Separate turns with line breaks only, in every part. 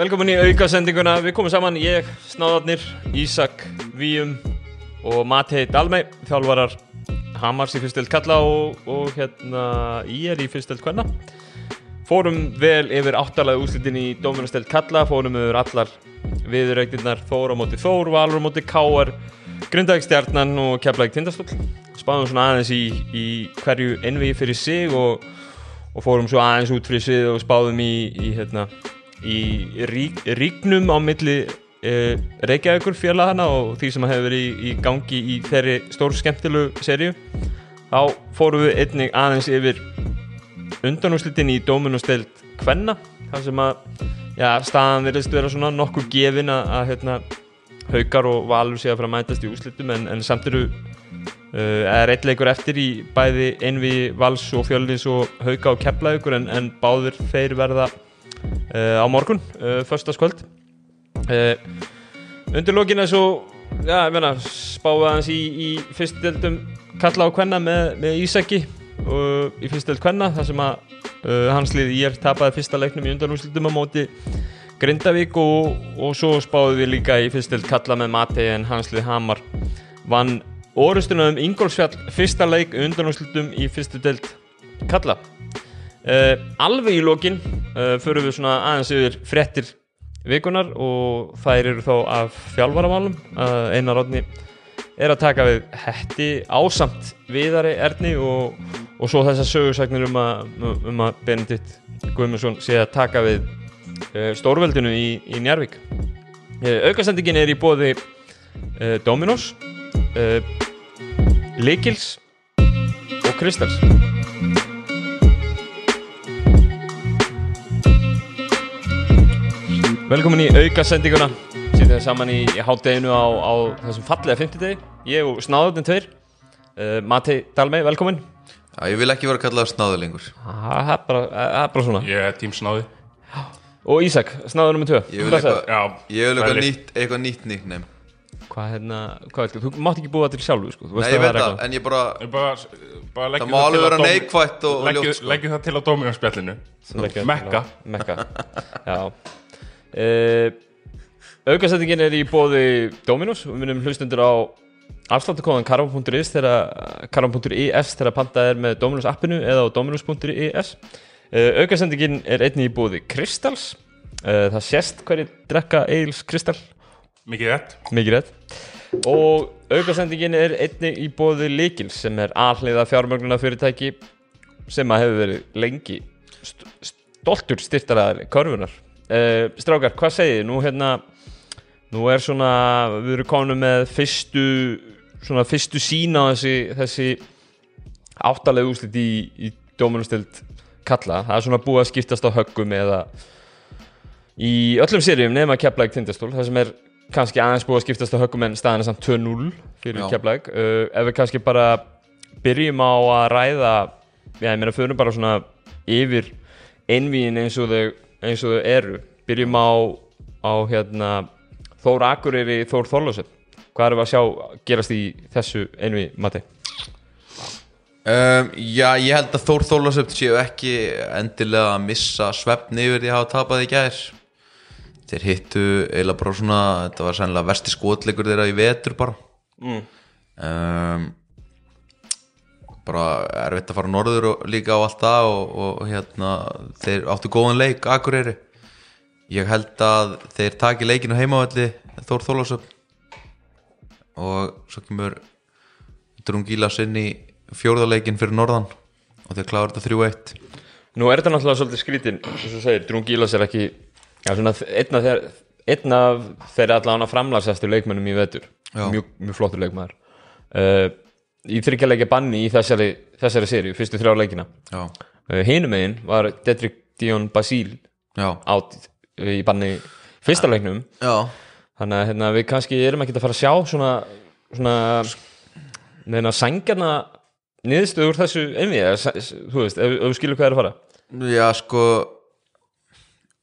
Velkomin í aukasendinguna, við komum saman, ég, Snáðarnir, Ísak, Víum og Matei Dalmei, þjálfarar Hamars í fyrstöld Kalla og, og hérna Íer í fyrstöld Kvenna. Fórum vel yfir áttalega úslitin í Dóminastöld Kalla, fórum yfir allar viðurreiknirnar, Þór á móti Þór, Valur móti Káar, Grundavík Stjarnan og Keflæk Tindastóll. Spáðum svona aðeins í, í hverju envi fyrir sig og, og fórum svo aðeins út fyrir sig og spáðum í, í hérna í rík, ríknum á milli uh, Reykjavíkur félagana og því sem hefur verið í gangi í þeirri stór skemmtilegu serju þá fórum við einnig aðeins yfir undanúslitin í Dóminusteld Kvenna þar sem að já, staðan verðist vera svona nokkuð gefin að, að hérna, haukar og valur sé að fara að mætast í úslitum en, en samt eru uh, er eitt leikur eftir í bæði einvi vals og fjölnis og hauka og kepplaugur en, en báður þeir verða uh, á morgun, uh, förstaskvöld uh, undir lókinu svo já, ég meina, spáði aðeins í, í fyrstdeldum kalla á kvenna með, með Ísaki. og í fyrstdeld kvenna þar sem að hans lið ég tapaði fyrsta leiknum í undanúslutum á móti Grindavík og, og svo spáði við líka í fyrstdeld kalla með Mati en hans lið Hamar vann orustuna um Ingolfsfjall fyrsta leik undanúslutum í fyrstdeld kalla. Uh, alveg í lokin uh, förum við svona aðeins yfir frettir vikunar og þær eru þá af fjálfaramálum uh, Einar Rodni er að taka við hætti ásamt viðari erni og, og svo þessar sögursagnir um að, um að Benedikt Guðmundsson sé að taka við stórveldinu í, í Njarvík aukastendingin er í bóði Dominos Likils og Kristals. Velkomin í auka sendinguna Sýttum við saman í, í hátteginu á, á þessum fallega 50 degi Ég og Snáðurinn tveir. Uh, Mati Dalmei, velkomin
Já, ég vil ekki vera að kalla það snáðu lengur
Það er bara, það er bara svona.
Ég er tím snáði.
Og Ísak, Snáður nummer 2
Ég vil eitthvað,
Já,
ég vil eitthvað nýtt, eitthvað nýtt nickname.
Hvað hérna, hvað veit þú, mátt ekki búa til sjálfu sko. Þú
Nei,
veist
ég
að
veit
er
það, en ég bara
Ég bara, bara leggjum
Það má alveg vera neikvætt og
leggjum-
ljótt, sko.
Leggjum það til á dóminarspjallinu
Leggja-
Mekka.
Mekka, já. Uh, Aukastendingin er í bóði Dominos. Við munum hlustundur á afsláttukóðan karvan.is þegar karvan.is þegar panta er með Dominos appinu eða á dominos.is uh, Aukastendingin er einnig í bóði Kristals. Uh, Það sést hverju drekka Eils Kristall.
Mikið rétt.
Mikið rétt. Og aukasendingin er einnig í bóði Likils sem er alliða fjármögnuna fyrirtæki sem að hefur verið lengi st stoltur styrtaraðar körfunar uh, Strákar, hvað segið þið? Nú hérna nú er svona, við erum komin með fyrstu svona fyrstu sína þessi, þessi áttalega úslit í, í dómunastild kalla, það er svona búið að skiptast á höggum eða í öllum sérium nema Keflæk Tindastól. Það sem er kannski aðeins búið að skiptast á höggum en staðan er samt 2-0 fyrir
Já.
Keflæk uh, ef við kannski bara byrjum á að ræða já, ég meina, förum bara svona yfir einvíin eins og þau eins og þau eru. Byrjum á, á hérna Þór Akureyri, Þór Þorlósef hvað erum við að sjá gerast í þessu einví mati?
um, Já, ég held að Þór Þólasöpt séu ekki endilega að missa svefni yfir því að hafa tapað í gær Þeir hittu eiginlega bara svona Þetta var sennilega versti skotleikur þeirra í vetur bara
Mm.
um, Bara erfitt að fara norður og líka á allt það og, og hérna þeir áttu góðan leik, Akureyri Ég held að þeir taki leikinu heimavalli Þór Þólasöpt og svo kemur Drungílas inn í fjórðarleikin fyrir norðan og þeir kláður þetta 3-1
Nú er þetta náttúrulega svolítið skrítin eins og segir, Drungilas er ekki já, svona, einn af þeir einn af þeirra allan að framlagsæstu leikmennum í vetur, mjög, mjög flottur leikmæður uh, í þryggjarleikja banni í þessari, þessari seríu, fyrstu þrjá leikina. Uh, hinum megin var Dedrick Dion Basíl átt í banni fyrsta leiknum.
Já
þannig að hérna, við kannski erum ekki að fara að sjá svona, svona neina sangjarna niðurstöður úr þessu einvið, þú veist, ef, þú skilur hvað er að fara.
Já, sko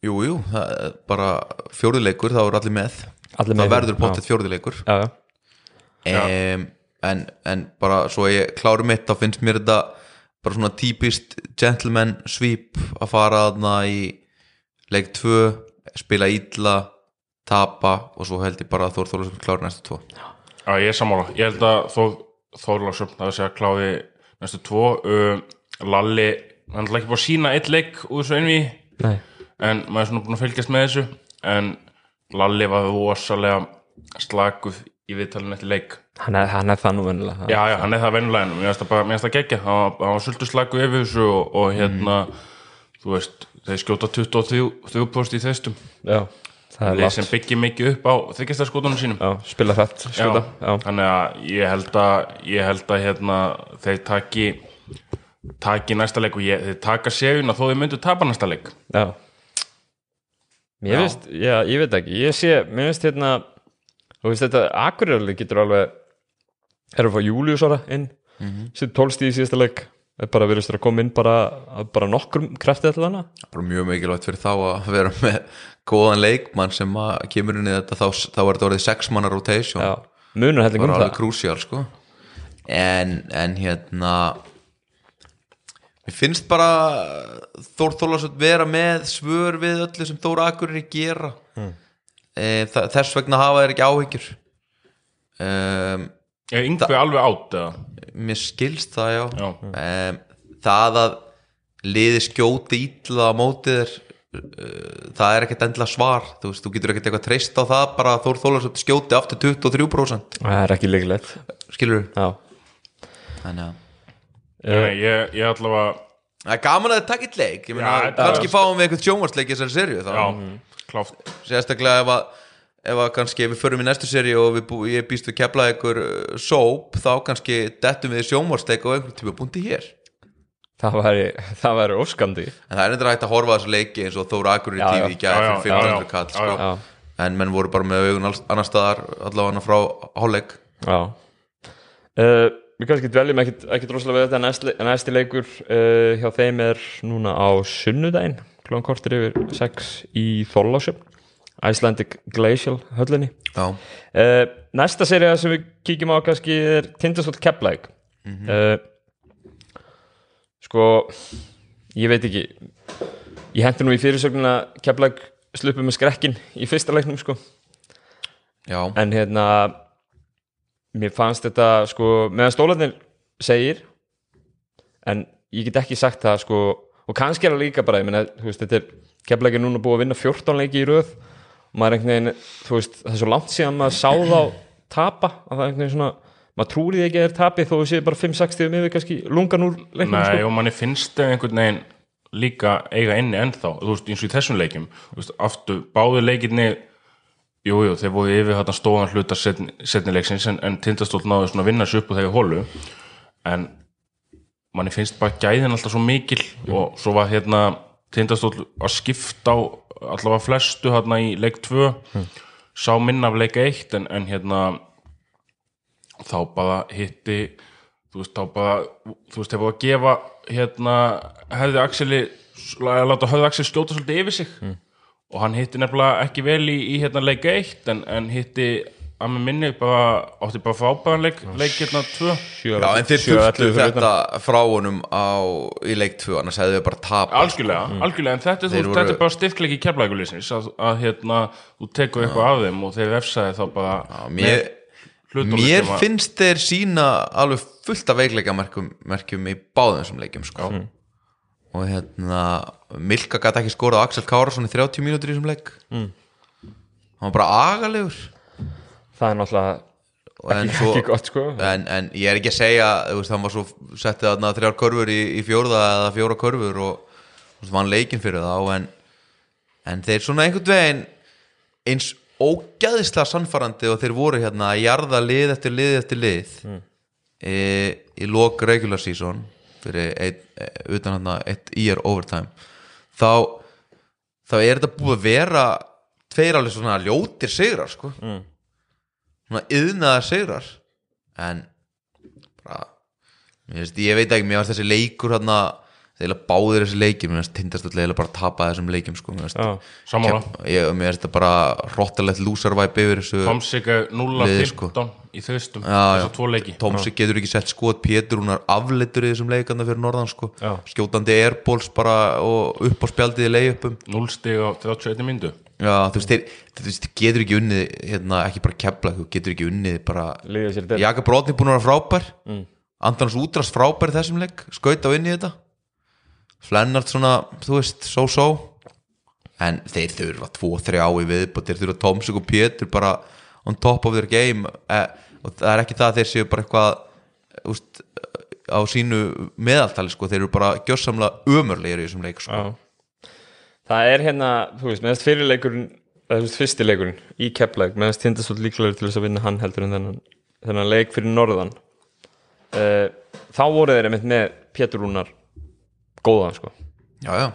jú, jú, það er bara fjórðuleikur, þá er allir með.
Allir með,
það verður
já.
pottet fjórðuleikur
já, já,
um, en, en bara svo ég kláru mitt þá finnst mér þetta bara svona típist gentleman sweep að fara þarna í leik 2, spila illa tapa og svo held ég bara að Þór Þólasson kláru næstu tvo
Já, ég er sammála. Ég held að þó Þórlarsson, það er að segja kláði næstu tvo. Um, Lalli, hann er ekki búin að sína eitt leik úr þessu einví,
nei
en maður er svona búin að fylgjast með þessu. En Lalli var rosalega slakuð í viðtalinu eftir leik.
hann er, hann er það nú vennilega
Já, já, hann er það venjulega en mér finnst það geggja hann var- hann var svolítið slaku yfir þessu og, og hérna, þú veist þeir skjóta 23 post í þestum
já,
þeir sem byggja mikið upp á þykjastar skotunum sínum
já, spila hrætt, já,
þannig að ég held að ég held að hérna þeir taki taki næsta leik og ég, þeir taka séun þó þeir myndu tapa næsta leik
já. mér
Já.
finnst, já, ég veit ekki ég sé, mér finnst hérna þú veist þetta, Akureyri getur alveg erum að fá Július ára inn mm -hmm. sér tólstíð í síðasta leik er bara verið að koma inn bara, bara nokkrum kreftið allan hana.
Bara mjög mikilvægt fyrir þá að vera með góðan leikmann sem að kemur inn í þetta þá, þá er þetta orðið sex manna rotation.
Já, munur heldur um það.
krúsjál sko. En, en hérna mér finnst bara Þór Þólasson vera með svör við öllu sem Þór Akureyri gera. Mm. þess vegna hafa þeir ekki áhyggjur. Um,
er yngvi alveg átt eða?
Mér skilst það já,
Já.
Um, það að liði skjóti ítla á mótið þér uh, það er ekkert endilega svar. Þú, veist, þú getur ekkert eitthvað treyst á það bara að Þór Þólasson skjóti aftur 23%
það er ekki líkilegt
skilur
já,
þannig að
Nei, ég, ég allavega
Það er gaman að það takk eitt leik. Ég kannski fáum við eitthvað sjónvarsleik í þessari serju þá,
já, kláft
sérstaklega ef að ef að kannski við förum í næstu serju og við bú, ég býst við kepla ykkur sóp þá kannski dettum við í sjónvarsleik og einhvern tíma búndi hér.
Það væri, óskandi.
En það er eitthvað hægt að horfa á þessu leiki eins og Þóra
Já,
í tífi í gæð fyrir
já,
500
já.
kall sko. en menn voru bara með augun annars staðar allavega frá hálfleik.
Já. Uh, við kannski dveljum ekkit rosalega við þetta. Næsti, næsti leikur uh, hjá þeim er núna á sunnudaginn. Klokkan kortir yfir 6 í Þorlásjöfn Icelandic Glacial höllinni.
Já,
uh, næsta serið sem við kíkjum á kannski er Tindastóll Keflæk uh, sko ég veit ekki. Ég hendi nú í fyrirsögnuna Keflæk sluppu með skrekkin í fyrsta leiknum sko.
Já,
en hérna mér fannst þetta sko meðan stólarnir segir en ég get ekki sagt það sko og kannski er það líka bara, ég meina, þú veist, þetta er keflækir núna búið að vinna 14 leiki í röð. og maður er einhvern veginn, þú veist, það er svo langt síðan maður sá þá tapa að það er einhvern veginn svona, maður trúrið ekki að þeir tapi þó við séu bara 5-6 stíðum yfir kannski lungan úr leiknum
Nei,
sko.
og manni finnst þau einhvern veginn líka eiga inni ennþá þú veist, eins og í þessum leikjum þú veist, aftur, báðu leikirni jú, jú, þeir voru yfir þetta stóðan hluta setni, setni leiksins en, en tindastóll náðu svona að vinna sér upp og þegar hólu en manni finnst bara gæðin alltaf svo mikil og svo var hérna tindastóll að skipta á allavega flestu hérna í leik 2 sá minna af leik 1 en, en hérna þá bara hitti þú veist, þá bara þú veist, hefur að gefa hérna, hefði Axeli láta höfði Axel skjóta svolítið yfir sig. Og hann hitti nefnilega ekki vel í, í hérna leik 1 en, en hitti að með minni bara, átti bara frábæðan leik, leik hérna 2
Sjö-
já en þeir þurftu þetta. frá honum á, í leik 2 annars hefðu við bara tapa
algjörlega, algjörlega, en þetta,
Þeir voru-
þetta er bara styrkleiki keflækulisins að, að hérna, þú tekur eitthvað af þeim og þeir vefsaði þá bara
mér,
hlutunum
mér
sem að-
finnst þeir sína alveg fullt af veikleika merkjum, merkjum í báðum þessum leikjum sko. og hérna Milka gæti ekki skorað á Axel Kárasson í 30 mínútur í þessum leik. Mm. hann var bara agalegur
það er náttúrulega
en,
ekki,
svo,
ekki gott sko
en, en ég er ekki að segja veist, hann var svo settið þarna þrjár körfur í, í fjórða eða fjóra körfur og þú veist, vann leikinn fyrir þá en, en þeir svona einhvern veginn eins ógæðislega sannfarandi og þeir voru hérna að jarða lið eftir lið eftir lið mm. e, í lok regular season fyrir ein, e, utan hérna eitt year overtime þá þá er þetta búið að vera tveir alveg svona ljótir sigrar sko mm. Svona yðnaðar sigrar en bara veist, ég veit ekki, mér varst þessi leikur hérna þeir eiginlega báðir þessi leikir mér finnst tindastóll eiginlega bara að tapa þessum leikjum sko, mér finnst þetta bara rottalegt lúsarvæp yfir þessu
Tomsika 0-15
Liðið, sko.
í þaustum þessar tvo leiki.
Tomsi getur ekki sett skot Pétur hún er afleitur í þessum leikanda fyrir norðan sko.
Já.
skjótandi airbóls bara og upp á spjaldið í leiðupum
0 stig á 31 myndu
Já, þú veist, þeir, þeir getur ekki unnið hérna, ekki bara kepla, þú getur ekki unnið bara, Jaka Brotni búin að vera frábær. Mm. Antons Útrast frábær þessum leik skaut á inn í þetta. Flennart svona, þú veist, so-so. En þeir þurfa 2-3 á í viðbútt, þeir þurfa Tomsik og Pétur bara on top of their game. Eh, og það er ekki það að þeir séu bara eitthvað úst, á sínu meðaltali, sko, þeir eru bara gjössamlega ömurlegir í þessum leik, sko.
Já. Það er hérna, þú veist, meðast fyrirleikurinn eða þú veist, fyrsti leikurinn í keppleik meðast tindastótt líklegur til þess að vinna hann heldur en þennan, þennan leik fyrir norðan. Uh, þá voru þeir einmitt með Pétur Rúnar góðan, sko.
Já, já,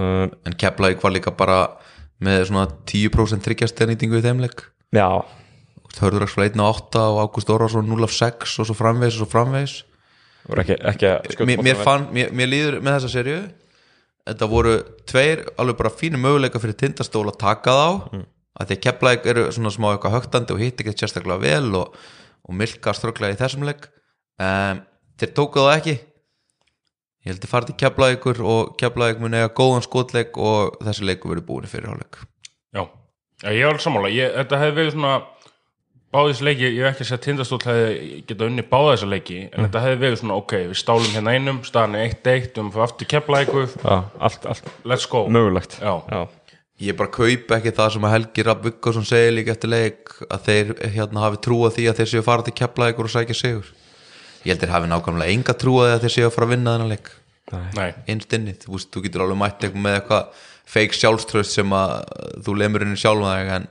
uh,
en Keflavík var líka bara með svona 10% tryggjasternýtingu í þeim leik.
Já,
Hörðuraksfla 1 á 8 og Ágúst Orvarsson 0 af 6 og svo framvegis og svo
skjóta
mér, mér, fann, mér, mér líður með þessa serju þetta voru tveir alveg bara fínu möguleika fyrir tindastól að taka þá. Mm. að því Keflavík eru svona smá eitthvað högtandi og hitt ekki sérstaklega vel og, og milka strögglega í þessum leik. Um, þeir tóku það ekki. Ég held að fara til Keflavíkur og Keflavík mun eiga góðan skotleik og þessi leiku verið búin í fyrirháleik
Já, Já ég er alveg sammála. Ég, Þetta hefði verið svona báðis leiki, ég hef ekki að segja að tindastóll hefði geta unni báða þessa leiki en þetta hefði verið svona, ok, við stálum hérna einum staðan er 1-1, við höfum fyrir aftur kepla eitthvað
Já, allt, allt
let's go.
mögulegt.
Já.
Já.
ég bara kaup ekki það sem að Helgi Rapp Vikkarsson segir líka eftir leik að þeir hérna hafi trúa því að þeir séu að fara til Keflavíkur og sækja sigur. Ég held þeir hafi nákvæmlega enga trúa því að þeir séu að fara að vinna þennan leik.
Nei,
innst inni, þú þú getur alveg mætt eitthvað með eitthvað fake sjálfströst sem að þú lemur henni sjálf þig en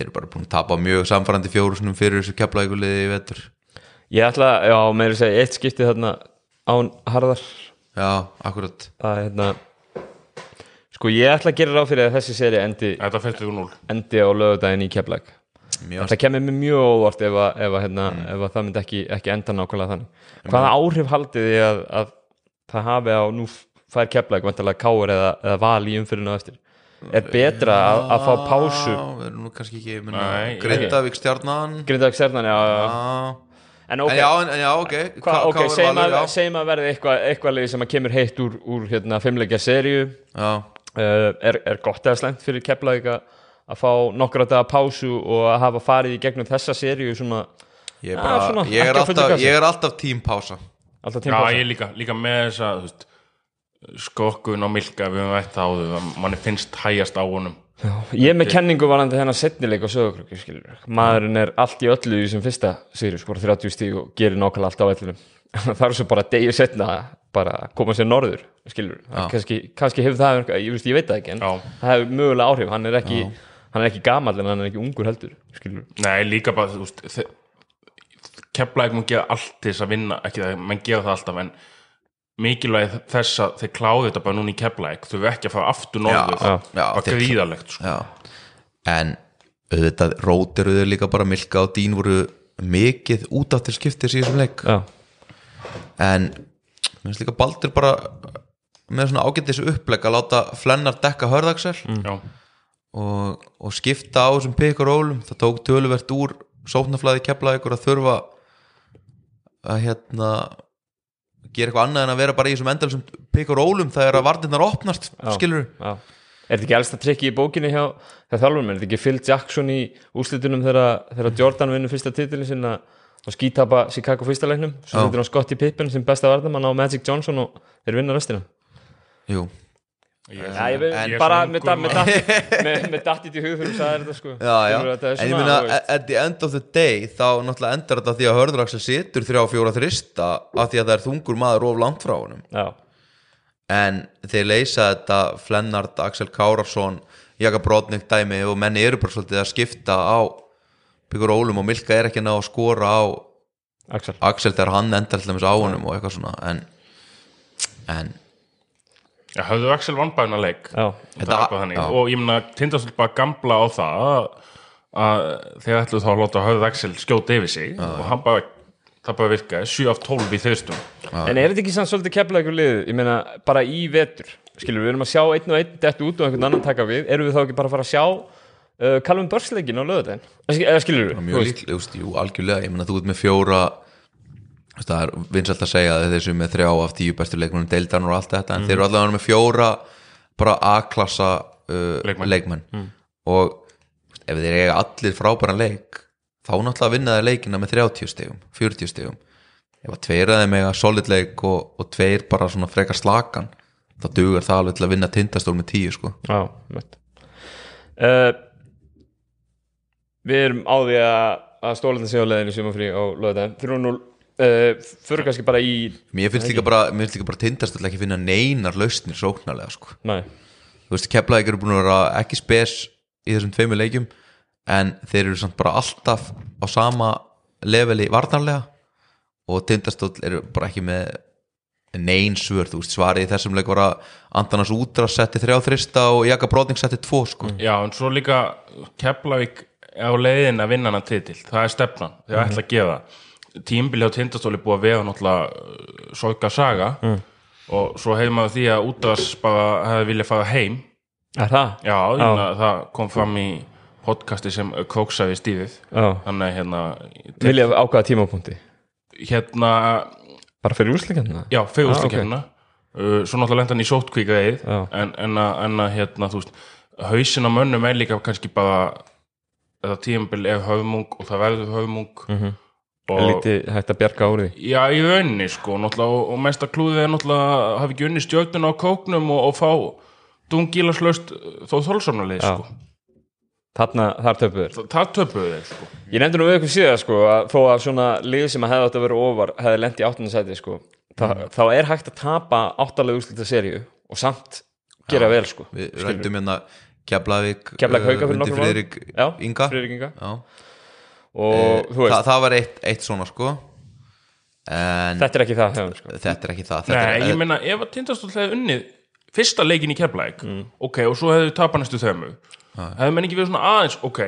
þeir eru bara búin að tapa mjög samfærandi fjórusunum fyrir þessu keflaðikuliði í vetur.
Ég ætla, já, meira að segja eitt skipti þarna án harðar.
Já, akkurat.
Að hérna sko ég ætla að gera ráð fyrir að þessi seri endi,
þetta fyrstu úr 0
endi á lögudaginn í Keflag
mjög,
það kemur mér mjög óvart ef, að, ef, að, hérna, ef að það myndi ekki, ekki enda nákvæmlega þannig. Hvaða áhrif haldið þið að, að það hafi á nú fær Keflag vantarlega káur eða, eða val í umfyrirna eftir er betra að, að fá pásu?
Já, við erum nú kannski ekki Grindavík stjarnan.
Grindag Sernan, já, já, já.
já,
en
en
ok,
já, en, en já, ok.
Hva,
Hva-
ok,
hvað var
segjum að,
já.
segjum að verði eitthvað eitthva lið sem að kemur heitt úr, úr hérna, fimmleikja seríu.
Já,
uh, er, er gott eða slengt fyrir Keflavík að að fá nokkra daga pásu og að hafa farið í gegnum þessa seríu svona
ég, er
Já,
bara,
svona,
ég, er alltaf, ég er alltaf tímpása
alltaf
Já,
tíma pása
ég líka, líka með þessa þú veist, skokkun og milka við höfum ætti á þau, manni finnst hægjast á honum.
Ég er með kenningu varandi þennan setnileik og sögurkrukki skilur maðurinn er allt í öllu í sem fyrsta seríu skora 30 stíg og gerir nákvæmlega allt á öllunum það er svo bara degið setna bara koma sér norður skilur, kannski, kannski hefur það ég, veist, ég veit það ekki en
Já.
það hefur mögulega áhrif, hann er ekki hann er ekki gamall en hann er ekki ungur heldur skilur,
Nei, líka bara, kepla ekki mun gera allt til þess að vinna ekki það, menn gera það alltaf en mikilvæg þess að þeir kláðu þetta bara núna í kepla þau verður ekki að fara aftur norður.
Já,
var gríðalegt sko.
En auðvitað rótiruður líka bara Milka og Dín voru mikið út af til skiptis í þessum leik.
Já,
en mér finnst líka Baldur bara með svona ágættis upplegg að láta Flennar dekka hörðaksel.
Já,
og, og skipta á þessum pikk og rólum. Það tók töluvert úr sóknarflæði keflaði ykkur að þurfa að hérna gera eitthvað annað en að vera bara í þessum endalsum pikk og rólum þegar að varnirnar opnast
já,
skilur
já. er þetta ekki elsta trikki í bókinni hjá þjálfurum, er þetta ekki Phil Jackson í úslitunum þegar, Jordan vinnur fyrsta titilin sinna og skítapa Chicago fyrsta leiknum, svo setur hann Scottie Pippen sem besta vardamann á Magic Johnson og þeir vinna restina.
Jú,
ég, er
bara með, dattit í hug þegar þú sagðir þetta sko.
Já, já,
þetta
en ég
veist.
at the end of the day þá náttúrulega endar þetta því að hörðuraksel situr þrjá fjóra þrista af því að það er þungur maður of langt frá honum.
Já,
en þeir leysa þetta Flennart, Axel Kárarsson Jaka Brodnik dæmi og menni eru bara svolítið að skipta á byggur ólum og Milka er ekki ná að skora á
Axel.
Axel þegar hann endar til dæmis á honum og eitthvað svona en, en
Já, höfðu Axel vannbæðuna leik?
Já,
já.
og ég meina tindastóll bara gamla á það að, að þeir ætlu þá að láta höfðu Axel skjóta yfir sig og hann bara það bara virkaði, 7 af 12 í þristum
En er þetta ekki samt svolítið kepla ykkur lið? Ég meina bara í vetur skilur við erum að sjá einn og einn dett út og einhvern annan taka við. Erum við þá ekki bara að fara að sjá uh, Callum Börsleikin á löðudaginn eða skilur við
mjög veist, jú, algjörlega. Ég meina þú ert með fjóra það er vinsælt að segja að þessu með þrjá af tíu bestu leikmennum deildan og allt þetta en þeir eru allavega með fjóra bara A-klassa uh,
Leikmenn.
leikmenn, og þú veist, ef þeir eiga allir frábæran leik þá náttúrulega vinna þeir leikina með 30 stegum 40 stegum ef að tveir að þeim eiga solid leik og, og tveir bara svona frekar slakan þá dugur það alveg til að vinna tindastól með 10 sko.
Já, mött uh, Við erum á því að, að stólandi séu á leiðinu sumafrí á löðudaginn 3-0 uh, fyrir kannski bara í
mér finnst líka bara, bara tindastól ekki finna neinar lausnir sóknarlega sko. Þú veist, Keflavík eru búin að vera ekki spes í þessum tveimur leikjum en þeir eru samt bara alltaf á sama leveli varnarlega og tindastóll eru bara ekki með nein svör, þú veist, svarið þessum leik var að Antanas Útra setti þrjá þrista og Jaka Bróðing setti tvo sko.
Já, en svo líka Keflavík á leiðin að vinna hana titil. Það er stefnan, þeir ætla að gefa tímbili á tindastóli búið að vega náttúrulega uh, sorga saga. Og svo hefði maður því að útras bara hefði viljað fara heim.
Er það?
Já, hérna, það kom fram í podcasti sem króksaði stífið. Þannig hérna
vilja ákvaða tímapunkti?
Hérna,
bara fyrir úrslikana
já,
Ah,
fegurslakefna uh, svo náttúrulega lenda hann í sótkvíka eið.
Já.
en, en, að, en að hérna, þú veist hausin á mönnum er líka kannski bara þetta tímabil er höfmung og það verður höfmung.
Mhm.
og
Lítið hægt að bjarga úr því?
Já, í rauninni sko náttúrulega, og, og mesta klúðið er náttúrulega að hafa ekki unni stjórnuna á kóknum og, og fá dungilaslaust þó þólsamnalið sko.
Þarna, þar töpuður
það, það töpuðu þeir sko.
Ég nefndi nú við ykkur síðan sko að þó að svona lið sem að hefði átt að vera ofar hefði lent í áttundasæti sko Þa, þá er hægt að tapa áttalega úrslita seríu og samt gera vel sko.
Við rændum hérna Keflavík
Keflavík
uh,
Hauka fyrir
undir
nokkrum árum.
Friðrik
Já,
Inga.
Og þú veist,
Þa, það var eitt, eitt svona sko. En
þetta er ekki það hefum sko.
þetta er ekki það þetta
Nei,
er,
ég meina, ef að tindastóll hefði unnið fyrsta leikin í Keflæk ok, og svo hefði tapað næstu þemu hefði menn ekki verið svona aðeins, ok.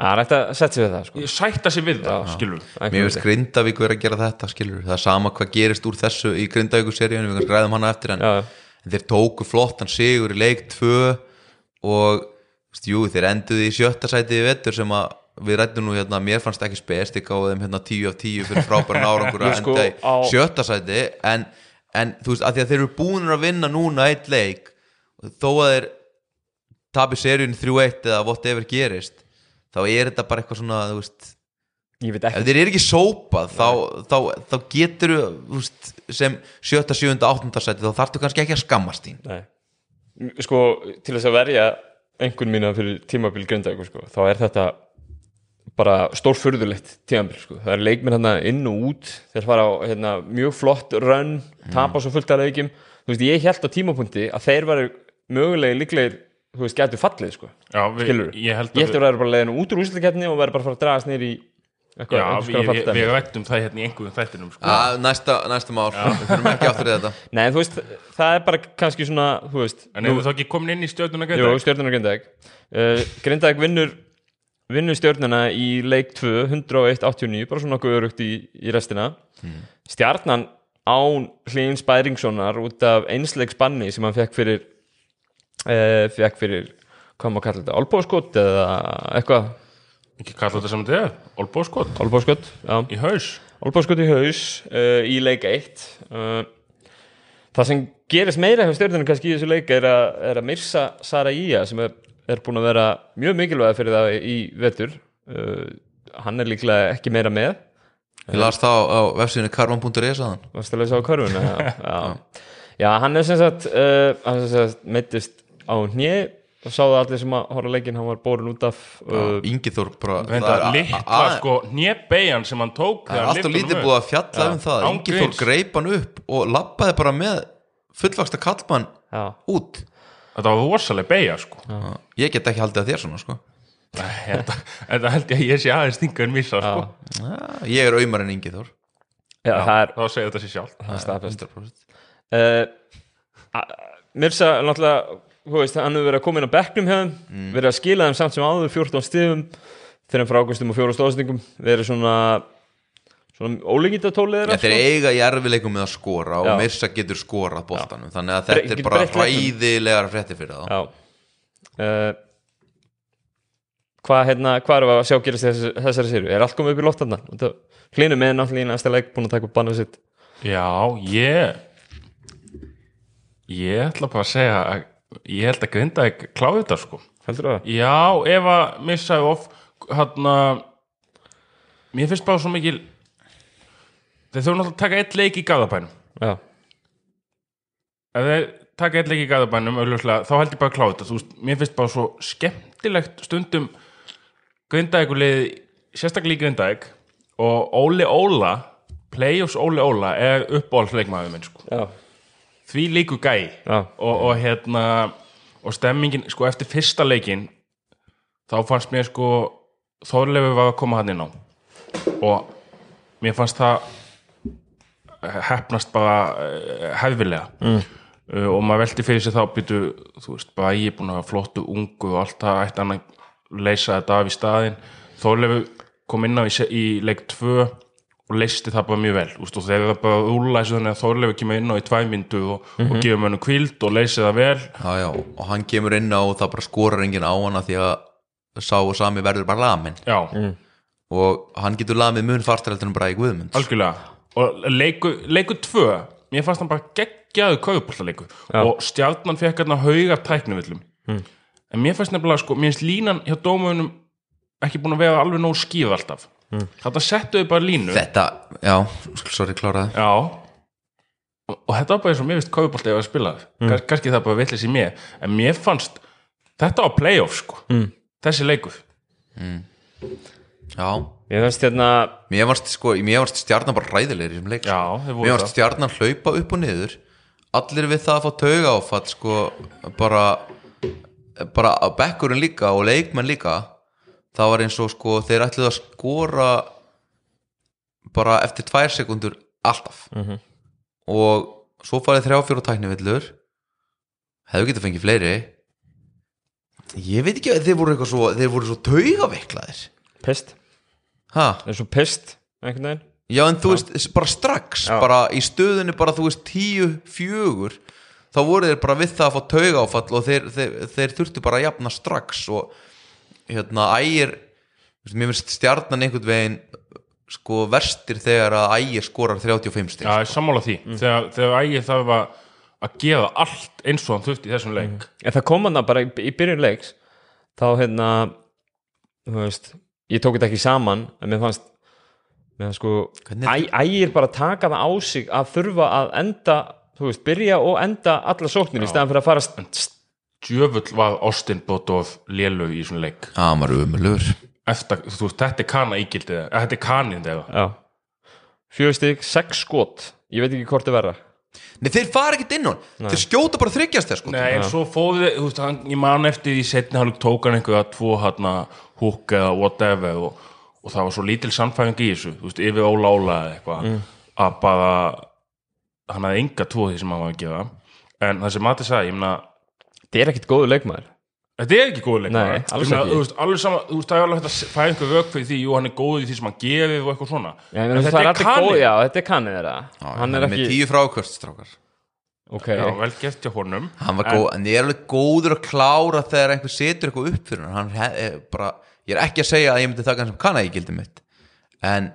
Er að setja sig við það sko.
Ég sætta sér við það, skilur
Mér finnst Grindavík verið að gera þetta skilur Það er sama hvað gerist úr þessu í Grindavíku seríun Við kannski ræðum hana eftir en,
Já,
en þeir tóku flottan sigur í leik 2 og veist, jú, þeir enduði í sjötta sæti í vettur sem að við rættum nú hérna mér fannst ekki spest ég gáði þeim hérna 10 af 10 fyrir frábæran árangur að
sko
enda í sjötta sæti. En, en þú veist, að því að þeir eru búinir að vinna núna eitt leik þó að þeir tapi seríun 3-1 eða whatever gerist þá er þetta bara eitthvað svona þú veist ef þeir eru ekki sópað þá, þá, þá getur veist, sem sjötta, sjöunda, áttunda seti þá þarftu kannski ekki að skammast þín.
Nei. Sko, til þess að verja einhvern mína fyrir tímabil grindæku sko, þá er þetta bara stórfurðulegt tímabil sko. það er leikminn hérna inn og út þeir fara á hérna, mjög flott run tapa svo fullt af leikjum þú veist, ég held á tímapunkti að þeir varu mögulega líklegir, þú veist, gætu fallið sko.
Já, við, ég held
ég
að
held að vera bara leiðinu út úr úsleiketni og vera bara að fara að dragast neyri í eitthvað,
Já, við, við, við rættum það hérna í einhverjum þættinum sko.
ah, næsta, næsta mál, við fyrir ekki áttur í þetta.
Nei, þú veist, það er bara kannski svona, þú veist
En ef við þá ekki komin inn í stjórnuna
Jú,
gæta
stjórnuna Grindavík. Uh, Grindavík vinnur vinnur stjórnuna í leik 2 101-89, bara svona nokkuð örugt í, í restina. Stjarnan án Hlíns Bæringssonar út af einsleik spanni sem hann fekk fyrir uh, fekk fyrir hvað maður kalla þetta, olbóskot eða eitthvað,
Ekki kalla þetta sem þetta er, olbóskot
olbóskot já,
Í haus.
Olbóskot í haus uh, í leik 1 uh, það sem gerist meira hjá stjórnunum kannski í þessu leik er að, er að Mirsa Saraía sem er, er búin að vera mjög mikilvæg fyrir það í vetur. Uh, hann er líklega ekki meira með.
Ég las það á, á vefsíðinu karvan.is aðan
varst að lesa á körfun já, já. hann er sem sagt, uh, sagt meittist á hnið og sáðu allir sem að horfa leikinn hann var borin út af uh,
Ingi Þór
litla sko hnjebbeigjan sem hann tók
er alltaf lítið búið að fjalla um það. Ingi Þór greip hann upp og lappaði bara með fullvaksta kallmann
já,
út.
Þetta var rosaleg beigja sko.
Ég get ekki haldið að þér svona sko.
Nei, Þetta held ég að ég sé aðeins stinga en missa sko.
Já, ég er auðmar en Ingi Þór.
Já, það er
Þá segir þetta sér sjálf
það er staðfest.
100%
uh, Mirsa náttúrulega þú veist, hann hefur verið að koma inn á bekknum hjá þeim verið að skila þeim samt sem áður 14 stigum þegar frá águstum og fjóra stóðstingum verið svona svona ólíkindatólið
Já,
þeirra
þeir
sko.
eiga í erfileikum með að skora og. Mirsa getur skorað boltanum þannig að
Bre-
þetta er bara hræðilegar frétti fyrir það
Já uh, Hvað hérna, hvað erum við að sjá gerast í þessi, þessari séru? Er allt komið upp í loftarna? Hlinu með náttúrulega í næsta leik búin að taka upp bannið sitt
Já, ég ég ætla bara að segja að ég held að grinda ekki kláði þetta sko.
Heldur það?
Já, ef að missaði of hann að mér finnst bara svo mikil þeir þurfum náttúrulega að taka eitt leik í gæðabænum
Já,
ef þeir taka eitt leik í auðvitað, þá held ég bara að kláða þetta. Veist, mér finnst bara svo skemmtilegt stundum grindaðið leið sérstaklega í grindaðið og Óli Óla playoffs Óli Óla er uppáhaldsleikmaður minn sko.
Já,
því líku gæi.
Já,
og, og hérna og stemmingin, sko eftir fyrsta leikin þá fannst mér sko Þorleifur var að koma hann inn á. Og mér fannst það eh, heppnast bara uh, hefðvilega mm. uh, og maður velti fyrir sig þá byrju, þú veist, bara ég er búin að flottu ungu og allt það ætti hann að leysa þetta af í staðinn. Þorleifur kom inn á í, í leik 2 og leysti það bara mjög vel úst, og þegar það bara rúla þessu þannig að Þorleifur kemur inn á í tvæmyndu og, og gefur mönnum kvíld og leysi það vel.
Já, já, og hann kemur inn á og það bara skorar enginn á hana því að sá og sami verður bara lamin
já,
og hann getur lamið mun fartareldur en bara í Guðmunds.
Algjörlega. Og leiku, leiku 2 mér fannst hann bara geggjaðu kaupullaleiku og stjarnan fekk hérna haugar tæknivillum. En mér fannst nefnilega sko, mér finnst línan hjá dómunum ekki búin að vera alveg nóg skýð alltaf þetta settuðu bara línu.
Þetta, já, sorry, kláraði
Já. Og, og þetta var bara eins og mér finnst kaupaldi að spila. Mm. kannski það bara villis í mér. En mér fannst, þetta var playoff sko, mm. þessi leikur.
Já,
ég finnst hérna
mér varst sko, mér stjarnan bara ræðilegir í þessum leik sko.
Já,
Mér
það.
stjarnan hlaupa upp og niður. Allir við það að fá tauga áfall sko, bara bara að bekkurinn líka og leikmenn líka það var eins og sko þeir ætluðu að skora bara eftir tvær sekundur alltaf.
Mhm.
og svo farið þrjá fjóra tæknivillur. Hefðu getið fengið fleiri. Ég veit ekki að þeir voru eitthvað svo þeir voru svo taugaveiklaðir ha?
það er svo pist einhvern veginn.
Já en þú veist, bara strax bara í stöðunni bara þú veist tíu, fjögur þá voru þeir bara við það að fá tauga áfall og þeir, þeir, þeir þurftu bara að jafna strax og hérna ægir mér finnst stjarnan einhvern veginn sko verstir þegar að ægir skorar 35 stig
Já, ég sammála því, þegar, þegar ægir þarf að að gefa allt eins og hann þurfti í þessum leik.
En það kom hann það bara í, í byrjun leiks þá hérna þú veist, ég tók þetta ekki saman en mér fannst mér fannst sko, ægir bara taka það á sig að þurfa að enda þú veist, byrja og enda alla sóknir í staðan fyrir að fara
djöfull var Austin Botov lélu í þessum leik.
Já, maður er umulur
Eftir, þú veist, þetta er kana ígildið eða þetta er kanin eða?
Já, fjögur stig, sex skot. Ég veit ekki hvort það verða
Nei, þeir fara ekkert inn á hann. Þeir skjóta bara þryggjast þér sko
Nei, en svo fóðu þið, þú veist, hann, ég man eftir því setni hálfur tók hann einhverja tvo hann húk eða whatever og, og það var svo lítil samfæðing í þessu, þú veist, yfir óla óla eða eitthvað, að bara hann hafði enga tvo því sem hann var að gefa en það sem Matti sagði, ég meina
þetta er ekkit góður leikmaður.
Þetta er ekki góð leik
Nei, alls
Ég
ekki.
þú veist, alveg sama, þú veist, það er alveg hægt að fæða einhver vök fyrir því, jú, hann er góð í því sem hann gefið og eitthvað svona.
Já,
En þetta
það er góð, já, þetta er kannið þeirra. Hann er
með
ekki,
tíu frákvörst strákar.
Ok.
Já, vel gert hjá honum.
Hann var góð, en ég er alveg góður að klára þegar einhver setur eitthvað upp fyrir hann, hann er bara, ég er ekki að segja að ég myndi taka hann sem kanna í gildi mitt. En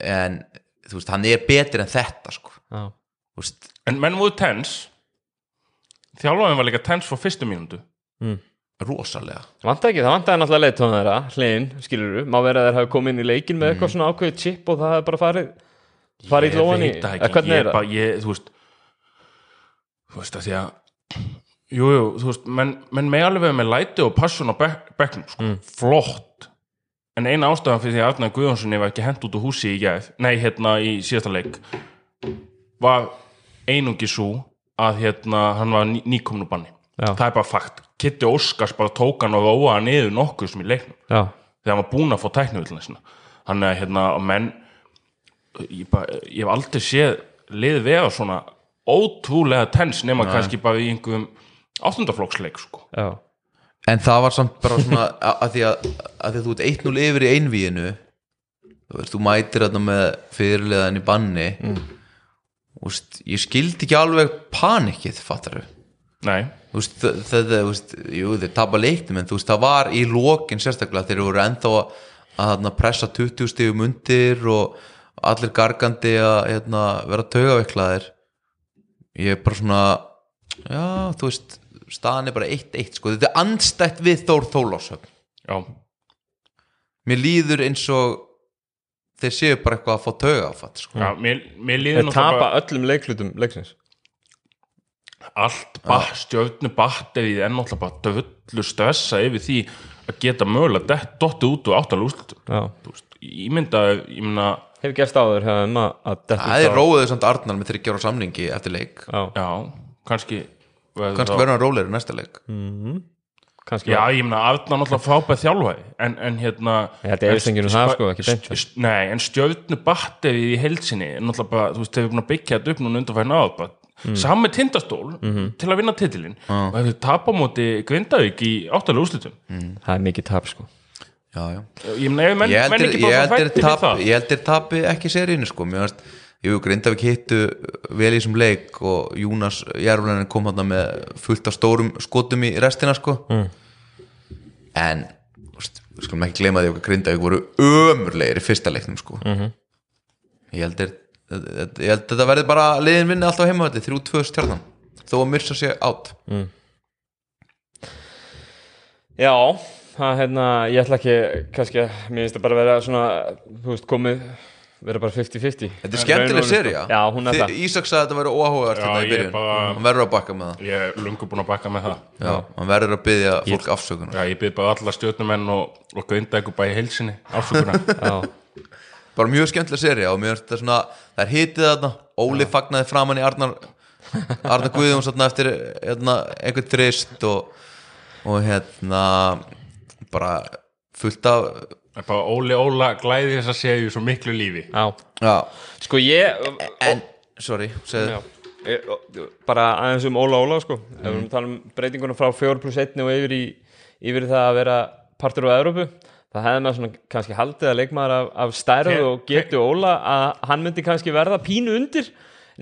en þú veist, hann er betur en þetta sko,
já,
þú veist.
En menn voru tens þjálfaðin var líka tens frá fyrstu mínútu
rosalega
vant ekki, það vantaði náttúrulega leiðtóna þeirra hliðin, skilur þú, má vera að þeir hafi komið inn í leikin með
Mm.
eitthvað svona ákveðið chip og það er bara farið farið í lóan í,
það
hvernig er það?
ég, þú veist þú veist að því að jú, jú, þú veist, menn, menn með alveg með læti og passion á bek, bekknum sko.
Mm.
flott en eina ástæðan fyrir því að Arnar Guðjónssoni var ekki hent út úr húsi í gæð nei, hérna í síðasta leik var einungi svo að hérna hann var ný, nýkomnu banni.
Já.
það er bara fakt. Kitty Óskars bara tók hann og róa hann niður nokkuð sem í leiknum.
Já,
þegar hann var búinn að fá tæknivillina sinna hann er hérna menn ég, bara, ég hef aldrei séð lið vera svona ótrúlega tens nema kannski bara í einhverjum áttundaflokksleik sko.
já,
en það var samt bara svona að, að því að, að því að þú ert 1-0 yfir í einvíinu þú veist, þú mætir þarna með fyrirliðan í banni. Mm. Veist, ég skildi ekki alveg panikið, fattar þú það, þeir tapa leiknum en veist, það var í lokin sérstaklega þeir voru ennþá að, að þarna, pressa 20 stigum undir og allir gargandi að hérna, vera taugaveiklaðir ég er bara svona já, þú veist, staðan er bara 1-1 sko, þetta er andstætt við Þór Þólásöfn
já,
mér líður eins og þeir séu bara eitthvað að fá sko.
já mér, mér líður
Þeir tapa öllum leiklutum leiksins.
Allt ba stjörnu batterið er náttúrulega bara döllu stressa yfir því að geta mögulega dett- dottið út og. Þú veist, ég mynda, ég mynda
Hefur gerst áður hefur að að detta
það er
út á-
róðið samt Arnar með þryggjára samningi eftir leik.
Já,
já, kannski verður
kannski
þá-
verður hann rólegri næsta leik
kannski
Já, ég meina, Arnar náttúrulega frábæð þjálfæði en, en hérna
enginn um það, sko,
Nei, en stjörnu batterið í heilsinni er náttúrulega bara, þú veist, þeir eru búin að byggja þetta upp núna undanfæðin áður bara mm. saman með tindastól
Mhm.
til að vinna titilin og ef þau tapa á móti Grindavík í áttalega úrslitum.
Það er mikið tap sko.
Já, já.
ég meina, ef menn, ekki bara
heldur
fætti fyrir
tap,
það.
ég heldur tapi ekki seríinu sko. Mér varst Jú, Grindavík hittu vel í þessum leik og Júnas Jærflænin kom hann með fullt af stórum skotum í restina sko mm. en við skulum ekki gleyma því að Grindavík voru ömurlegir í fyrsta leiknum sko -hmm. ég held að þetta verði bara liðin vinni alltaf heima þetta, þrjú tvö stjarnan þó að myrsa sig átt
Já, það hérna, ég ætla ekki kannski, mér finnst það bara að vera svona, þú veist, komið vera bara 50-50
Þetta er skemmtileg
Já, hún er það.
Ísak sagði að þetta
Já, ég
byrjun.
bara-
hann verður að bakka með það.
Ég er lungu búin að bakka með það.
Já, hann verður að byggja fólk afsökunar.
Já, ég byrð bara alla stjórnumenn og, og Grindavík bæði heilsinni ásökuna
Já,
bara mjög skemmtileg serja og mér finnst þetta svona það er hitið þarna, Óli fagnaði framann í Arnar Arnar Guðjóns eftir hérna, einhvern þrist og, og hérna bara fullt af
Það er bara Óli Óla glæði þess að segja svo miklu lífi.
Já.
Já,
Sko ég,
en, sorry segðu,
bara aðeins um Óla Óla sko. Ef við erum að tala um breytinguna frá 4 pluss 1 og yfir í, yfir í það að vera partur á Evrópu það hefði maður svona kannski haldið að leikmaður af, af stærð og getu Óla að hann myndi kannski verða pínu undir.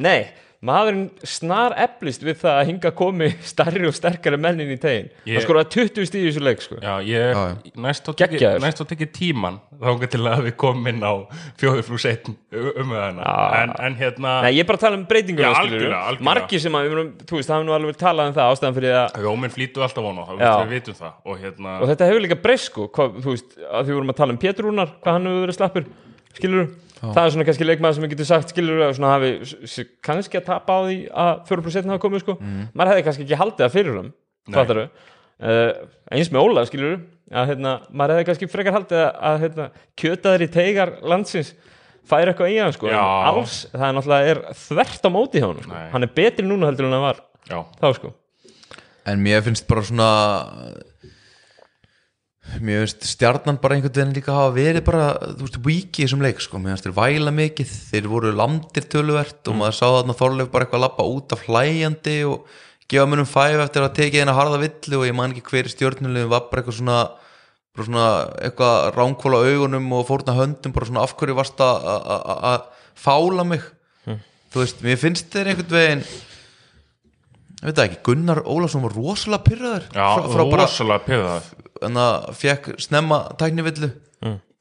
Nei, maðurinn snar eflist við það að hinga komi stærri og sterkari mennin í tegin.
Ég-
það skoraði 20 stíð í þessu leik sko.
Já, ég
Já,
næst á tekið
Geggjaður.
næst á tekið tíman þá til að við komum inn á fjóði flús einn um það en, en hérna
Nei, ég er bara að tala um
algjörlega.
Margir sem að, þú veist, það hefur nú alveg talað um það ástæðan fyrir að,
Róminn flýtu alltaf vona það
Já.
við vitum það. Og hérna
og þetta hefur líka breyst sko, þú veist, að því við vorum að tala um Pétur Rúnar, hvað hann hefur verið slappur skilur það er svona kannski leikmaður sem við getum sagt skilur að svona hafi kannski að tapa á því að 4% hafa komið sko. Maður hefði kannski ekki haldið það fyrir hann uh, eins með Óla skilur að hérna, maður hefði kannski frekar haldið að, að hérna, kjötaðir í teigar landsins færi eitthvað í hann sko, alls, það er náttúrulega er þvert á móti hjá hann sko. Hann er betri núna heldur en hann var
Já,
þá sko.
En mér finnst bara svona mér finnst stjarnan bara einhvern veginn líka hafa verið bara, þú veist, víki í þessum leik sko, mér finnst þeir væla mikið þeir voru landir töluvert og maður sá þarna Þorleif bara eitthvað lappa út af hlæjandi og gefa munum fæf eftir að tekið eina harða villu og ég man ekki hver í stjórnulegum var bara eitthvað svona, bara svona eitthvað ránkvóla augunum og fórna höndum bara svona af hverju varst að- að að- að fála mig? Þú veist, mér finnst þeir einhvern veginn ég veit ekki, Gunnar Ólafsson var rosalega pyrraður
já
frá, frá
rosalega pyrðað
en að fekk snemma tæknivillu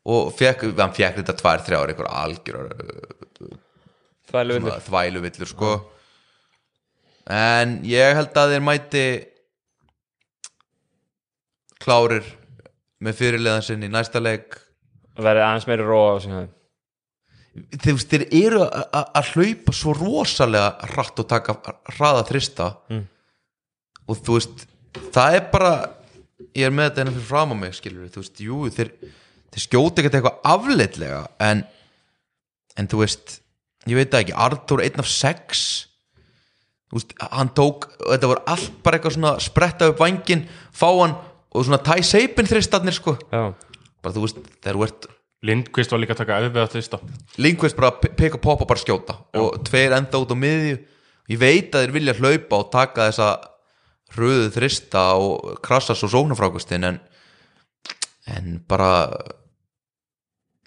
og fekk, hann fekk þetta tvær, þrjár einhver algjör
vindur
þvæluvillur. sko. En ég held að þeir mæti klárir með fyrirleðan sinni í næsta leik.
Verið aðeins meiri róa
þeir, eru að hlaupa svo rosalega hratt og taka hraða þrista.
Mm.
og þú veist það er bara ég er með þetta enn fyrir fram á mig skilur þú veist, jú, þeir, þeir skjóta ekkert eitthvað afleitlega en, en þú veist ég veit það ekki, Artur einn af sex þú veist, hann tók þetta voru allt bara eitthvað svona spretta upp vangin, fá hann og svona tæ seipin þristarnir sko.
Já,
bara þú veist, þegar þú ert
Lindqvist var líka að taka erfið að þvista
Lindqvist bara peka og poppa bara skjóta og tveir enda út á miðju. Ég veit að þeir vilja hlaupa og taka þessa hröðu þrista og krassa svo sóknarfrákustin en en bara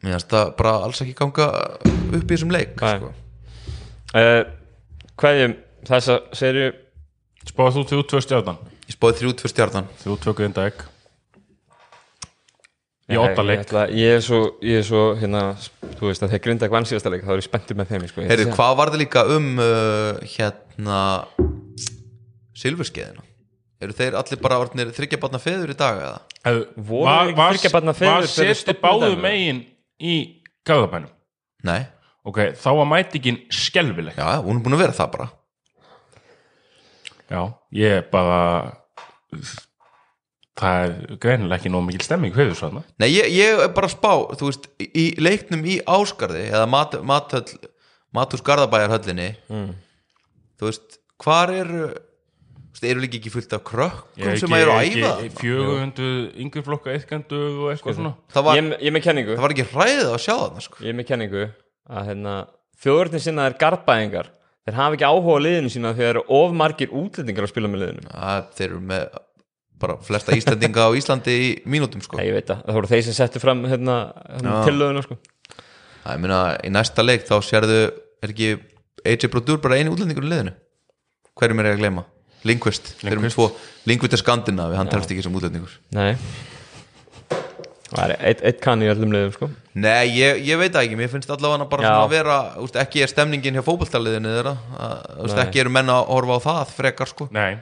mér finnst það bara alls ekki ganga upp í þessum leik sko.
uh, Hverjum þessa serju
Spáðu þú þrjú tvö stjárnan
ég spáði þrjú tvö stjarnan.
Þrjú tvö grinda egg. Í åtta
ég
leik.
ætla- Ég er svo, ég er svo hérna, þú veist að þeir grinda ekki vann síðasta leik þá er ég spenntur með þeim sko. Að
hvað var það líka um uh, hérna silfurskeiðina eru þeir allir bara orðnir þryggjabarna feður í dag eða?
Feður
Var
fyrir
seti báðu megin í gafðabænum
Nei,
Ok, þá var mætingin skelvileg
já, hún er búin að vera það bara.
Já, ég er bara Það er greinilega ekki nóg mikil stemming fyrir svo þarna.
Nei, ég, ég er bara að spá, þú veist í leiknum í Áskarði eða mat, mathöll, Mathús Garðabæjarhöllinni
Mm.
þú veist, hvar eru þú veist, eru líka ekki fullt af krökkum
Ég
sem eru að æfa
Fjögundu, yngri flokka, eitthandu og eitthvað svona
það var,
Ég, er- ég er með kenningu
það var ekki hræðið að sjá þarna sko.
Ég er með kenningu að hérna, þjóðurinn sinna er garbaðingar þeir hafa ekki áhuga á liðinu sína þegar eru of margir útlendingar að spila með liðinu
að þeir eru með bara flesta Íslandinga á Íslandi í mínútum sko.
Ég veit það, það voru þeir sem settu fram hérna, hérna tillöguna sko.
Það, ég meina, í næsta leik þá sérðu er ekki AJ Brodur bara eini útlendingur í liðinu hverjum er ég að gleyma? Lindqvist, þeir eru tvo Lindqvist er skandinavi, hann telst ekki sem útlendingur.
Nei. Það er eitt, eitt kann í öllum liðum sko.
Nei, ég, ég veit það ekki, mér finnst allavega bara að vera, úst, ekki er stemningin hjá fótballtaliðinu þeirra, að, úst, ekki eru menn að horfa á það frekar sko.
Nei,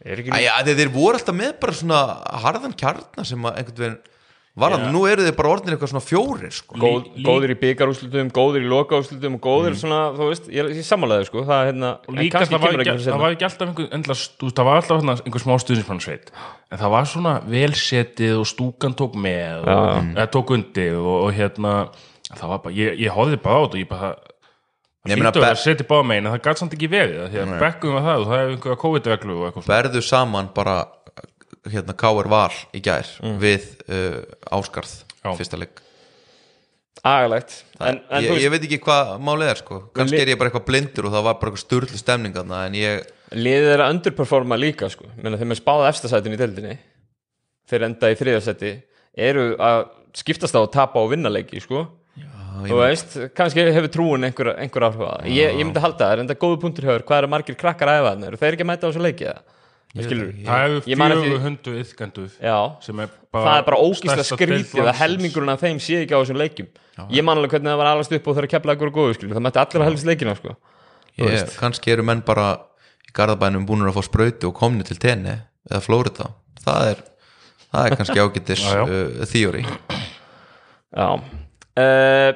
Er ekki
Æja, þeir, þeir voru alltaf með bara svona harðan kjarnar sem að einhvern veginn var hann,
Já.
nú eru þeir bara orðin eitthvað svona fjórir sko.
Góð, góður í byggarúslutum, góður í lokaúslutum og góður svona, þú veist, ég, ég sammálaði sko. það, er hérna,
líka
kannski
það var,
kemur
ekki,
ekki
það var ekki alltaf einhver, endla, þú veist, það var alltaf þarna einhver smá stuðnismannsveit en það var svona velsetið og stúkan tók með og, eða tók undir og, og hérna það var bara, ég, ég horfði bara á þetta og ég bara
Be-
að setja báða megin en það gæti samt ekki verið því að bekkum við það og það er einhverja COVID-reglu og eitthvað svona.
berðu saman bara hérna K.R. Val í gær við uh, Áskarð
Já.
fyrsta leik.
En
ég, ég veit ekki hvað málið er sko. Kannski er ég bara eitthvað blindur og það var bara eitthvað sturlu stemning þarna en ég,
liðið er að underperforma líka sko. Menna, þeir með spáða efstasætin í deildinni þeir enda í þriðasæti eru að skiptast á að tapa og vinna leiki sko. þú veist, kannski hefur trúin einhver, einhver áhrif á það. Ég, ég myndi halda það, er enda góðu punktur hjá þér. Hvað eru margir krakkar að æfa þarna, eru þeir ekki að mæta á þessu leiki
það hefur
Ég man ekki-
fjögur hundu
já,
sem er
það er bara ógísla skrítið að helmingurinn af þeim sé ekki á þessum leikjum. Ég man alveg hvernig það var alast upp og þeirra kepla ekkur og góðu skilur, það mætti allir að helst leikina sko.
ég, kannski eru menn bara í Garðabænum búin að fá sprautu og komni til tenni eða Flórida það er, það er kannski ágættis
Já, já.
uh, þýjóri
já. Uh,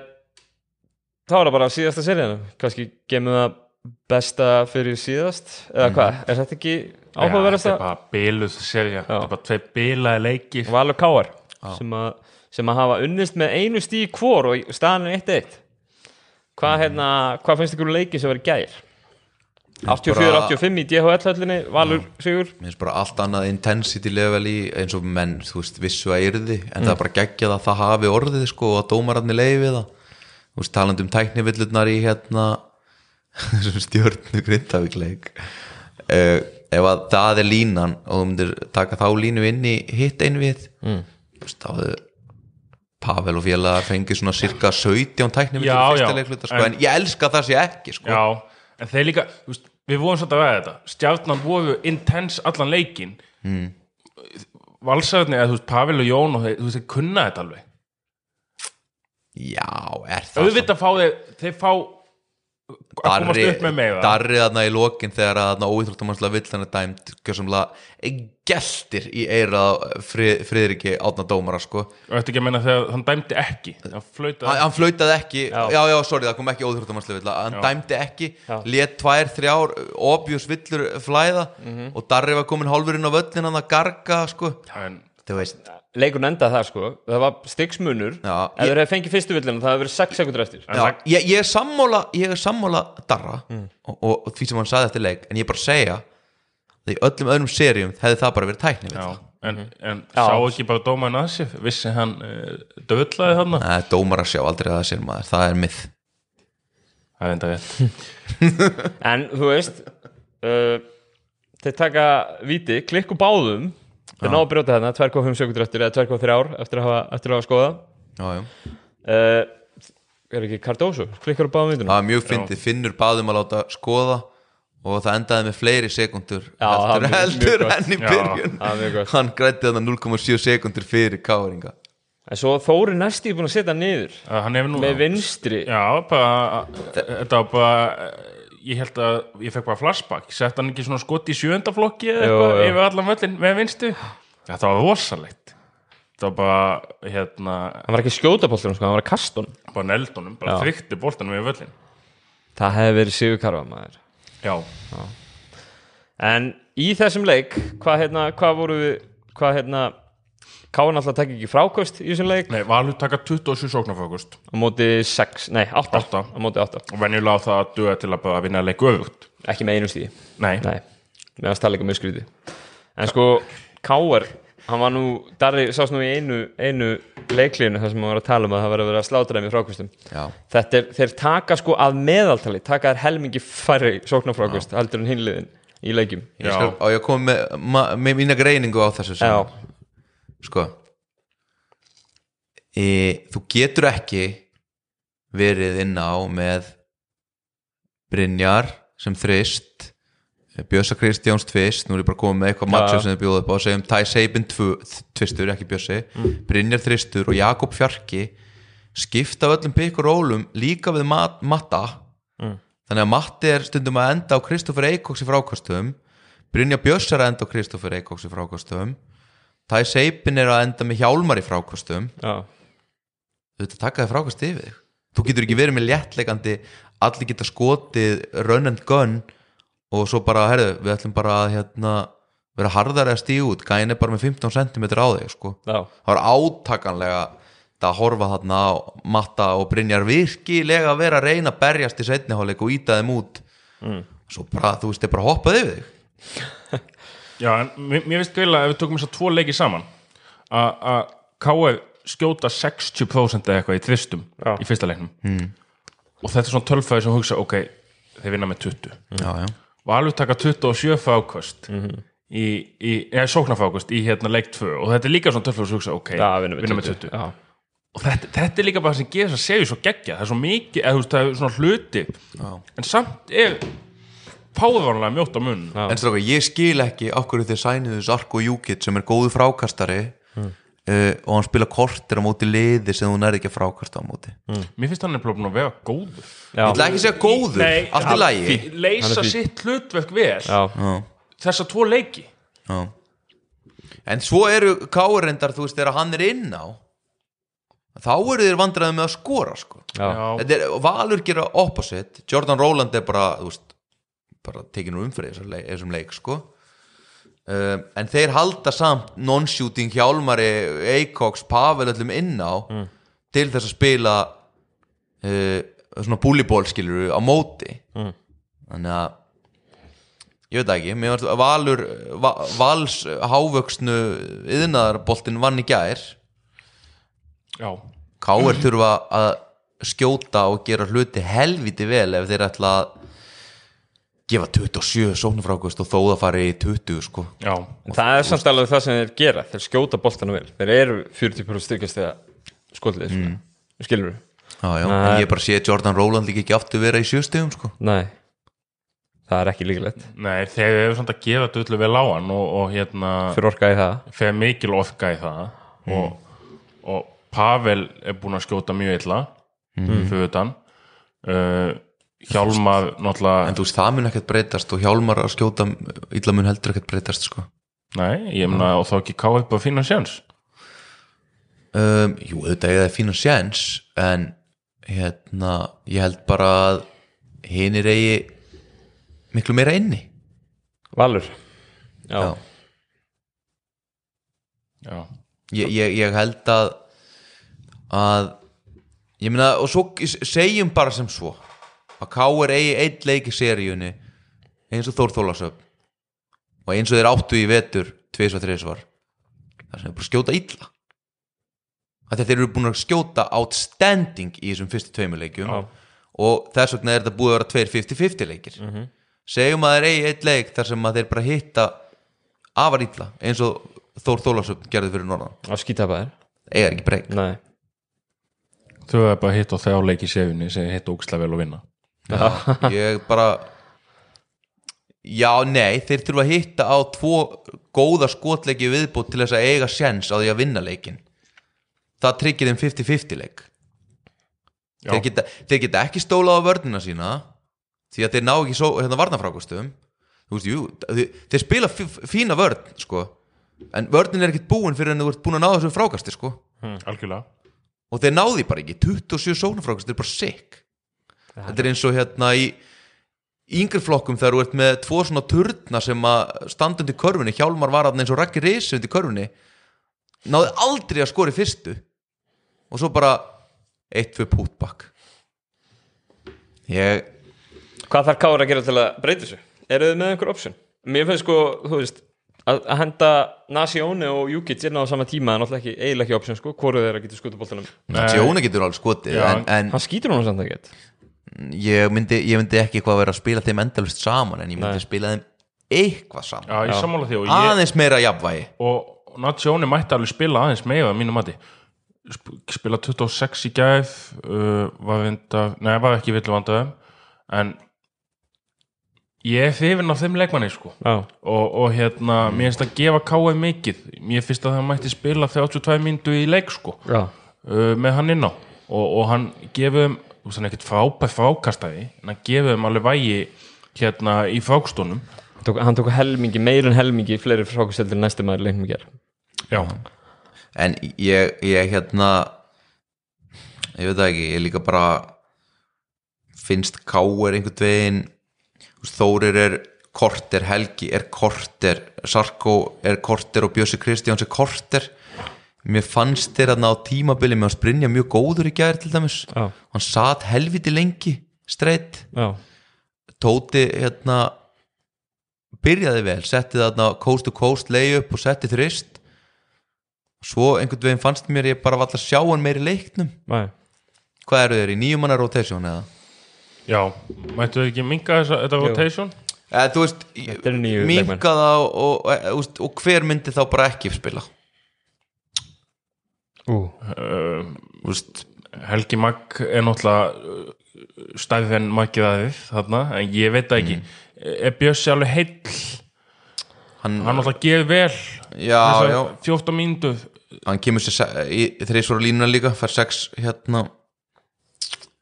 þá er það bara síðasta seríana kannski gemum það besta fyrir síðast eða hvað, er þetta ekki áhugaverðast
þetta
að
er bara biluð serja þetta er bara tvei bilaði leikir.
Valur Káar sem, sem að hafa unnist með einu stíð hvor og staðan er 1-1 hvað, hérna, hvað finnst ykkur um leiki sem verið gær? 84-85 í DHL höllinni Valur Sigur?
Mér finnst bara allt annað intensity level í eins og menn, þú veist, vissu að yrði en það er bara geggjað að það hafi orðið sko og að dómararnir leiði það. Þú veist, talandi um tæknivillurnar í hérna þessum stjörnu grindavíkleik. Uh, ef að það er línan og þú myndir taka þá línu inn í hitt einvið mm. hefur Pavel og félagar fengið svona cirka 17 tæknivillur
Já,
fyrsta
já,
leikluta sko, en,
en-
ég elska það sé ekki sko.
Já, en þeir líka veist, við vorum svolítið að veða þetta. Stjarnan voru intense allan leikin mm. valsarðinni veist Pavel og Jón og þeir, þú veist, þeir kunna þetta alveg.
Já, er það
auðvitað fá þeir, þeir fá að komast upp með mig
Darri þarna í lokin þegar að þarna óýþróttamannslega vill hann er dæmt gjössamlega geltir í eira frið, friðriki átna dómara sko
og eftir ekki að menna þegar hann dæmdi ekki hann flautaði
hann, flautaði ekki,
Já.
já. já sorry það kom ekki óþróttamannslega vill hann dæmdi ekki,
Já.
let tvær, þrjár objus villur flæða
Mhm.
og Darri var komin hálfurinn á völlin hann að garga sko
en
þú veist,
leikurinn endað það sko, það var stigsmunur.
Já,
ef þeir hefði fengið fyrstu villinu það hefði verið 6 sekundur eftir.
En
já, ég, ég er sammála ég er sammála Darra
Mm.
og, og, og því sem hann saði eftir leik en ég er bara að segja að í öllum öðrum seríum hefði það bara verið tækni
já, en, en
Já.
sá ekki bara dómarinn að sér vissi hann uh, döðlaði þarna?
Nei, dómar að sjá aldrei að sér maður, það er mið
það er enda rétt.
En þú veist uh, þeir taka viti, klikku báðum þeir ná að brjóta þarna 2,5 sekundur eftir eða 2,3 eftir að hafa, eftir að hafa skoða
já, já.
uh, er ekki Cardoso, klikkar á báðum
það
myndunum
mjög fyndið, finnur báðum að láta skoða og það endaði með fleiri sekundur
Já, það var
heldur, enn í
Já,
byrjun.
það var mjög gott.
hann grætti þarna 0,7 sekundur fyrir káringa.
En svo Þóri næsti búin að setja niður.
Uh, hann hefur nú
með vinstri.
Já, bara, þetta var bara ég held að, ég fekk bara flashback. Sett hann ekki svona skot í sjöndaflokki eitthvað yfir allan völlin með vinstu? Þetta var rosalegt. Þetta var bara, hérna
hann var ekki skjóta boltanum sko, hann var að kasta honum.
bara neldunum, bara
Já.
þrykti boltanum við völlin
það hefði verið Sigur Karfa maður.
Já,
en í þessum leik hvað hérna, hvað voru við hvað hérna Káin alltaf tekja ekki frákost í þessum leik.
Nei, Valur taka 27 sóknarfókust
á móti 6, nei 8
Átta.
á móti 8,
og venjulega á það að duga til að bara vinna leik öfugt.
Ekki með einu stíði
Nei,
nei, meðan stæðleika mjög skrýti en sko Káar hann var nú, Darri sást nú í einu einu leiklínu þar sem hann var að tala um að það var að vera að slátra þeim í frákostum.
Já.
þetta er, þeir taka sko að meðaltali taka þær helmingi færri sóknarfrákost heldur en hinliðin í leikjum.
Ég
Já.
skal, á ég að koma með, ma- með mína greiningu á þessu sem-
Já.
Sko e, þú getur ekki verið inn á með Brynjar sem þrist Bjössa Kristjáns tvist, nú er ég bara komið með eitthvað matcha sem þið bjóðu upp á, segjum Sabin tvu- tvistur, ekki Bjössi Brynjar þristur og Jakob Fjarki skipta öllum pikkur rólum líka við mat, matta. Þannig að Matti er stundum að enda á Kristoffer Eikóks í frákastum Brynja Bjöss er að enda á Kristoffer Eikóks í frákastum Ty Sabin er að enda með Hjálmar í frákastum
Já.
þetta taka þið frákast yfir þig þú getur ekki verið með léttleikandi allir geta skotið run and gun og svo bara, herðu, við ætlum bara að hérna, vera harðari að stíða út gæin er bara með 15 cm á þig sko.
Já.
það var átakanlega að horfa þarna á matta og Brynjar virkilega að vera að reyna að berjast í setniháleik og íta þeim út mm. svo bara, þú veist, þeir bara hoppaði yfir þig
Já, en mér, mér finnst gæla ef við tökum þess að tvo leiki saman að KF skjóta 60% eða eitthvað í tvistum
Já.
í fyrsta leiknum mm. og þetta er svona tölfæði sem hugsa ok, þeir vinna með 20
já, já.
Valur taka 27 fákvöst í, í eða sóknarfákvöst í hérna leik 2 og þetta er líka svona tölfæði sem hugsa ok, vinna með
20.
20
Já.
og þetta, þetta er líka bara það sem gerir þess að segja svo geggja það er svo mikið, eða þú veist, það er svona hluti
Já.
en samt er páðvarlega mjótt á mun
Já.
En stráka, ég skil ekki okkur þið sæniðu Zarko Júkic sem er góðu frákastari uh, og hann spila kortir á móti liði sem þú nærði ekki að frákasta á móti
mér finnst hann er búin að vera góður
Já.
Ég ætla ekki að segja góður,
Nei,
allt í lagi
fí- leysa
er
sitt hlutverk vel
Já.
Já,
þessa tvo leiki
já. En svo eru káurendar, þú veist, þegar hann er inn á þá eru þeir vandræði með að skora sko.
Já.
Þetta er, Valur gera opposite Jordan Rowland er bara, þú veist bara umfrið þessum leik, þessum leik sko. um, en þeir halda samt non-shooting hjálmari Eikoks, Pavel öllum inn á til þess að spila uh, svona búliból skilur á móti. Þannig að ég veit ekki, mér varst að Valur va, Vals hávöxnu yðnaðarboltin vann í gær.
Já,
Káir þurfa að skjóta og gera hluti helviti vel ef þeir ætla að gefa 27 sóknarfrákust og þó það fari í 20 sko.
Já,
Það er samt alveg það sem þeir gera. Þeir skjóta boltana vel, þeir eru 40% styrkast þegar skotlið sko. skilur við?
já, já. En ég bara sé Jordan Rowland líka ekki aftur vera í sjöstegum sko.
Nei, það er ekki líkilegt
nei, þeir eru samt að gefa þetta öllu vel á hann og, og hérna
fyrir orka í það?
Fer mikil orka í það og, og Pavel er búin að skjóta mjög illa mm. fyrir utan. Uh, Hjálmar náttúrulega
en þú veist það mun ekkert breytast og Hjálmar að skjóta illa mun heldur ekkert breytast sko.
Nei, ég meina og þá ekki ká upp að finna sjans
um, jú, auðvitað er það fína sjens en hérna ég held bara að hinir eigi miklu meira inni.
Valur? Já,
já.
Já,
ég, ég, ég held að að ég meina og svo segjum bara sem svo að K.R. eigi einn leik í seríunni eins og Þór Þólasöf og eins og þeir áttu í vetur tvis og þris var það sem er bara að skjóta illa. Að þeir eru búin að skjóta outstanding í þessum fyrstu tveimu leikjum
Já.
og þess vegna er þetta búið að vera tveir 50-50 leikir. Segjum að þeir eigi einn leik þar sem að þeir bara hitta afar illa eins og Þór Þólasöf gerði fyrir norðan.
Á skítapaðir
eiga ekki breyk.
Nei,
þau hefur bara hitt á þjá leik í sefinni sem hitt ógislega vel að vinna
ég bara já, nei, þeir þurfa að hitta á tvo góða skotleiki viðbútt til þess að eiga sjens á því að vinna leikin það tryggir þeim 50-50 leik.
Já.
þeir geta, þeir geta ekki stólað á vörnina sína því að þeir ná ekki svo, hérna varnafrákustum þú veist, jú, þeir, þeir spila fína vörn, sko en vörnin er ekkert búin fyrir en þú ert búin að ná þessu frákasti, sko.
Hm, algjörlega.
Og þeir náði bara ekki, 27 sóknarfrákast þetta er bara sick þetta er eins og hérna í yngri flokkum þegar þú ert með tvo svona turna sem að standa undir körfunni. Hjálmar var aðna eins og Raggi Risi undir körfunni. Náði aldrei að skora í fyrstu. Og svo bara eitt fyrir pútbakk. Ég
Hvað þarf Káur að gera til að breyta þessu? Eru þið með einhver option? Mér finnst sko, þú veist að, að henda Nasione og Jukic inn á sama tíma er náttúrulega ekki, eiginlega ekki option sko hvoru þeir að geta skutu boltanum.
Sjóna getur alveg skotið
Já.
en, en
Hann skýtur hún samt að get
ég, myndi, ég myndi ekki eitthvað vera að spila þeim endalust saman en ég myndi
Nei.
spila þeim eitthvað saman.
Já, ég sammála því og, ég,
aðeins meira jafnvægi.
Og Natsjóni mætti alveg spila aðeins með að mínu mati. Sp- spila 26 í gæð uh, var vinda, nei var ekki villu vandaðum en ég er hrifin af þeim leikmanni sko.
Já,
og, og hérna, mér finnst að gefa káið mikið. Mér finnst að það mætti spila 32 myndu í leik sko.
Já,
uh, með hann inn á. Og, og hann gefum, þú veist hann er ekkert frábæð frákastæði en hann gefum alveg vægi hérna í frákstónum
hann tók, hann tók helmingi, meir en helmingi fleiri frákusteldur en næstu maður leiknum ger
já,
en ég, ég hérna ég veit það ekki, ég líka bara finnst Káir einhvern veginn Þórir er korter, Helgi er korter Sarko er korter og Bjössi Kristjáns er korter mér fannst þér að á tímabili með hans Brynja mjög góður í gær til dæmis.
Já,
hann satt helviti lengi streitt.
Já,
Tóti hérna byrjaði vel, setti þarna coast to coast layup og setti þrist. Svo einhvern veginn fannst mér ég bara valla sjá hann meiri leiknum.
Næ
hvað eru þeir í nýjumanna rotation eða?
já. Mættu þau ekki minga þessa, þetta
Jú.
rotation?
Eða þú veist,
Þetta eru nýju leikmenn.
það og, og, og, og hver myndi þá bara ekki spila
uh, Helgi Magg er náttúrulega stæðið en makkið aðeins þarna, en ég veit það ekki. Er Bjössi alveg heill?
Hann,
hann náttúrulega geð vel
já, já,
14 mínútu
hann kemur sér í þreysvara línuna líka fær sex hérna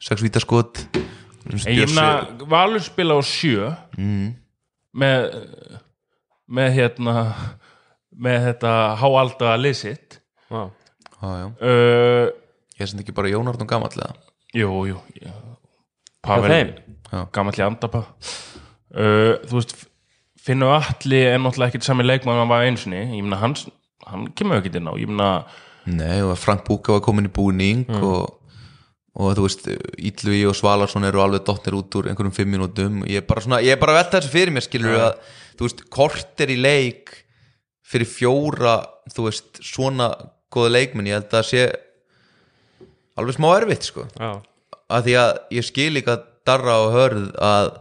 sex vítaskot
en ég meina Valur spila á sjö.
Mm,
með með hérna með þetta háalda liðsitt
já,
já.
uh,
ég er sem ekki bara Jónardun gamall eða?
Jú, jú Pavel, gamalli andapa. Uh, þú veist Finnur Atli er náttúrulega ekkert sami leikmann hann var einsinni, ég meina hans hann kemur ekki inn á, ég meina
Nei, og Frank Búka var komin í búning og, og þú veist Ítluvi og Svalarsson eru alveg dottnir út úr einhverjum fimm mínútum. Ég er bara, svona, ég er bara að velta þessu fyrir mér skilur að þú veist, korter í leik fyrir fjóra þú veist, svona góða leikmenn ég held að það sé alveg smá erfitt sko.
Já,
að því að ég skil líka darra og hörð að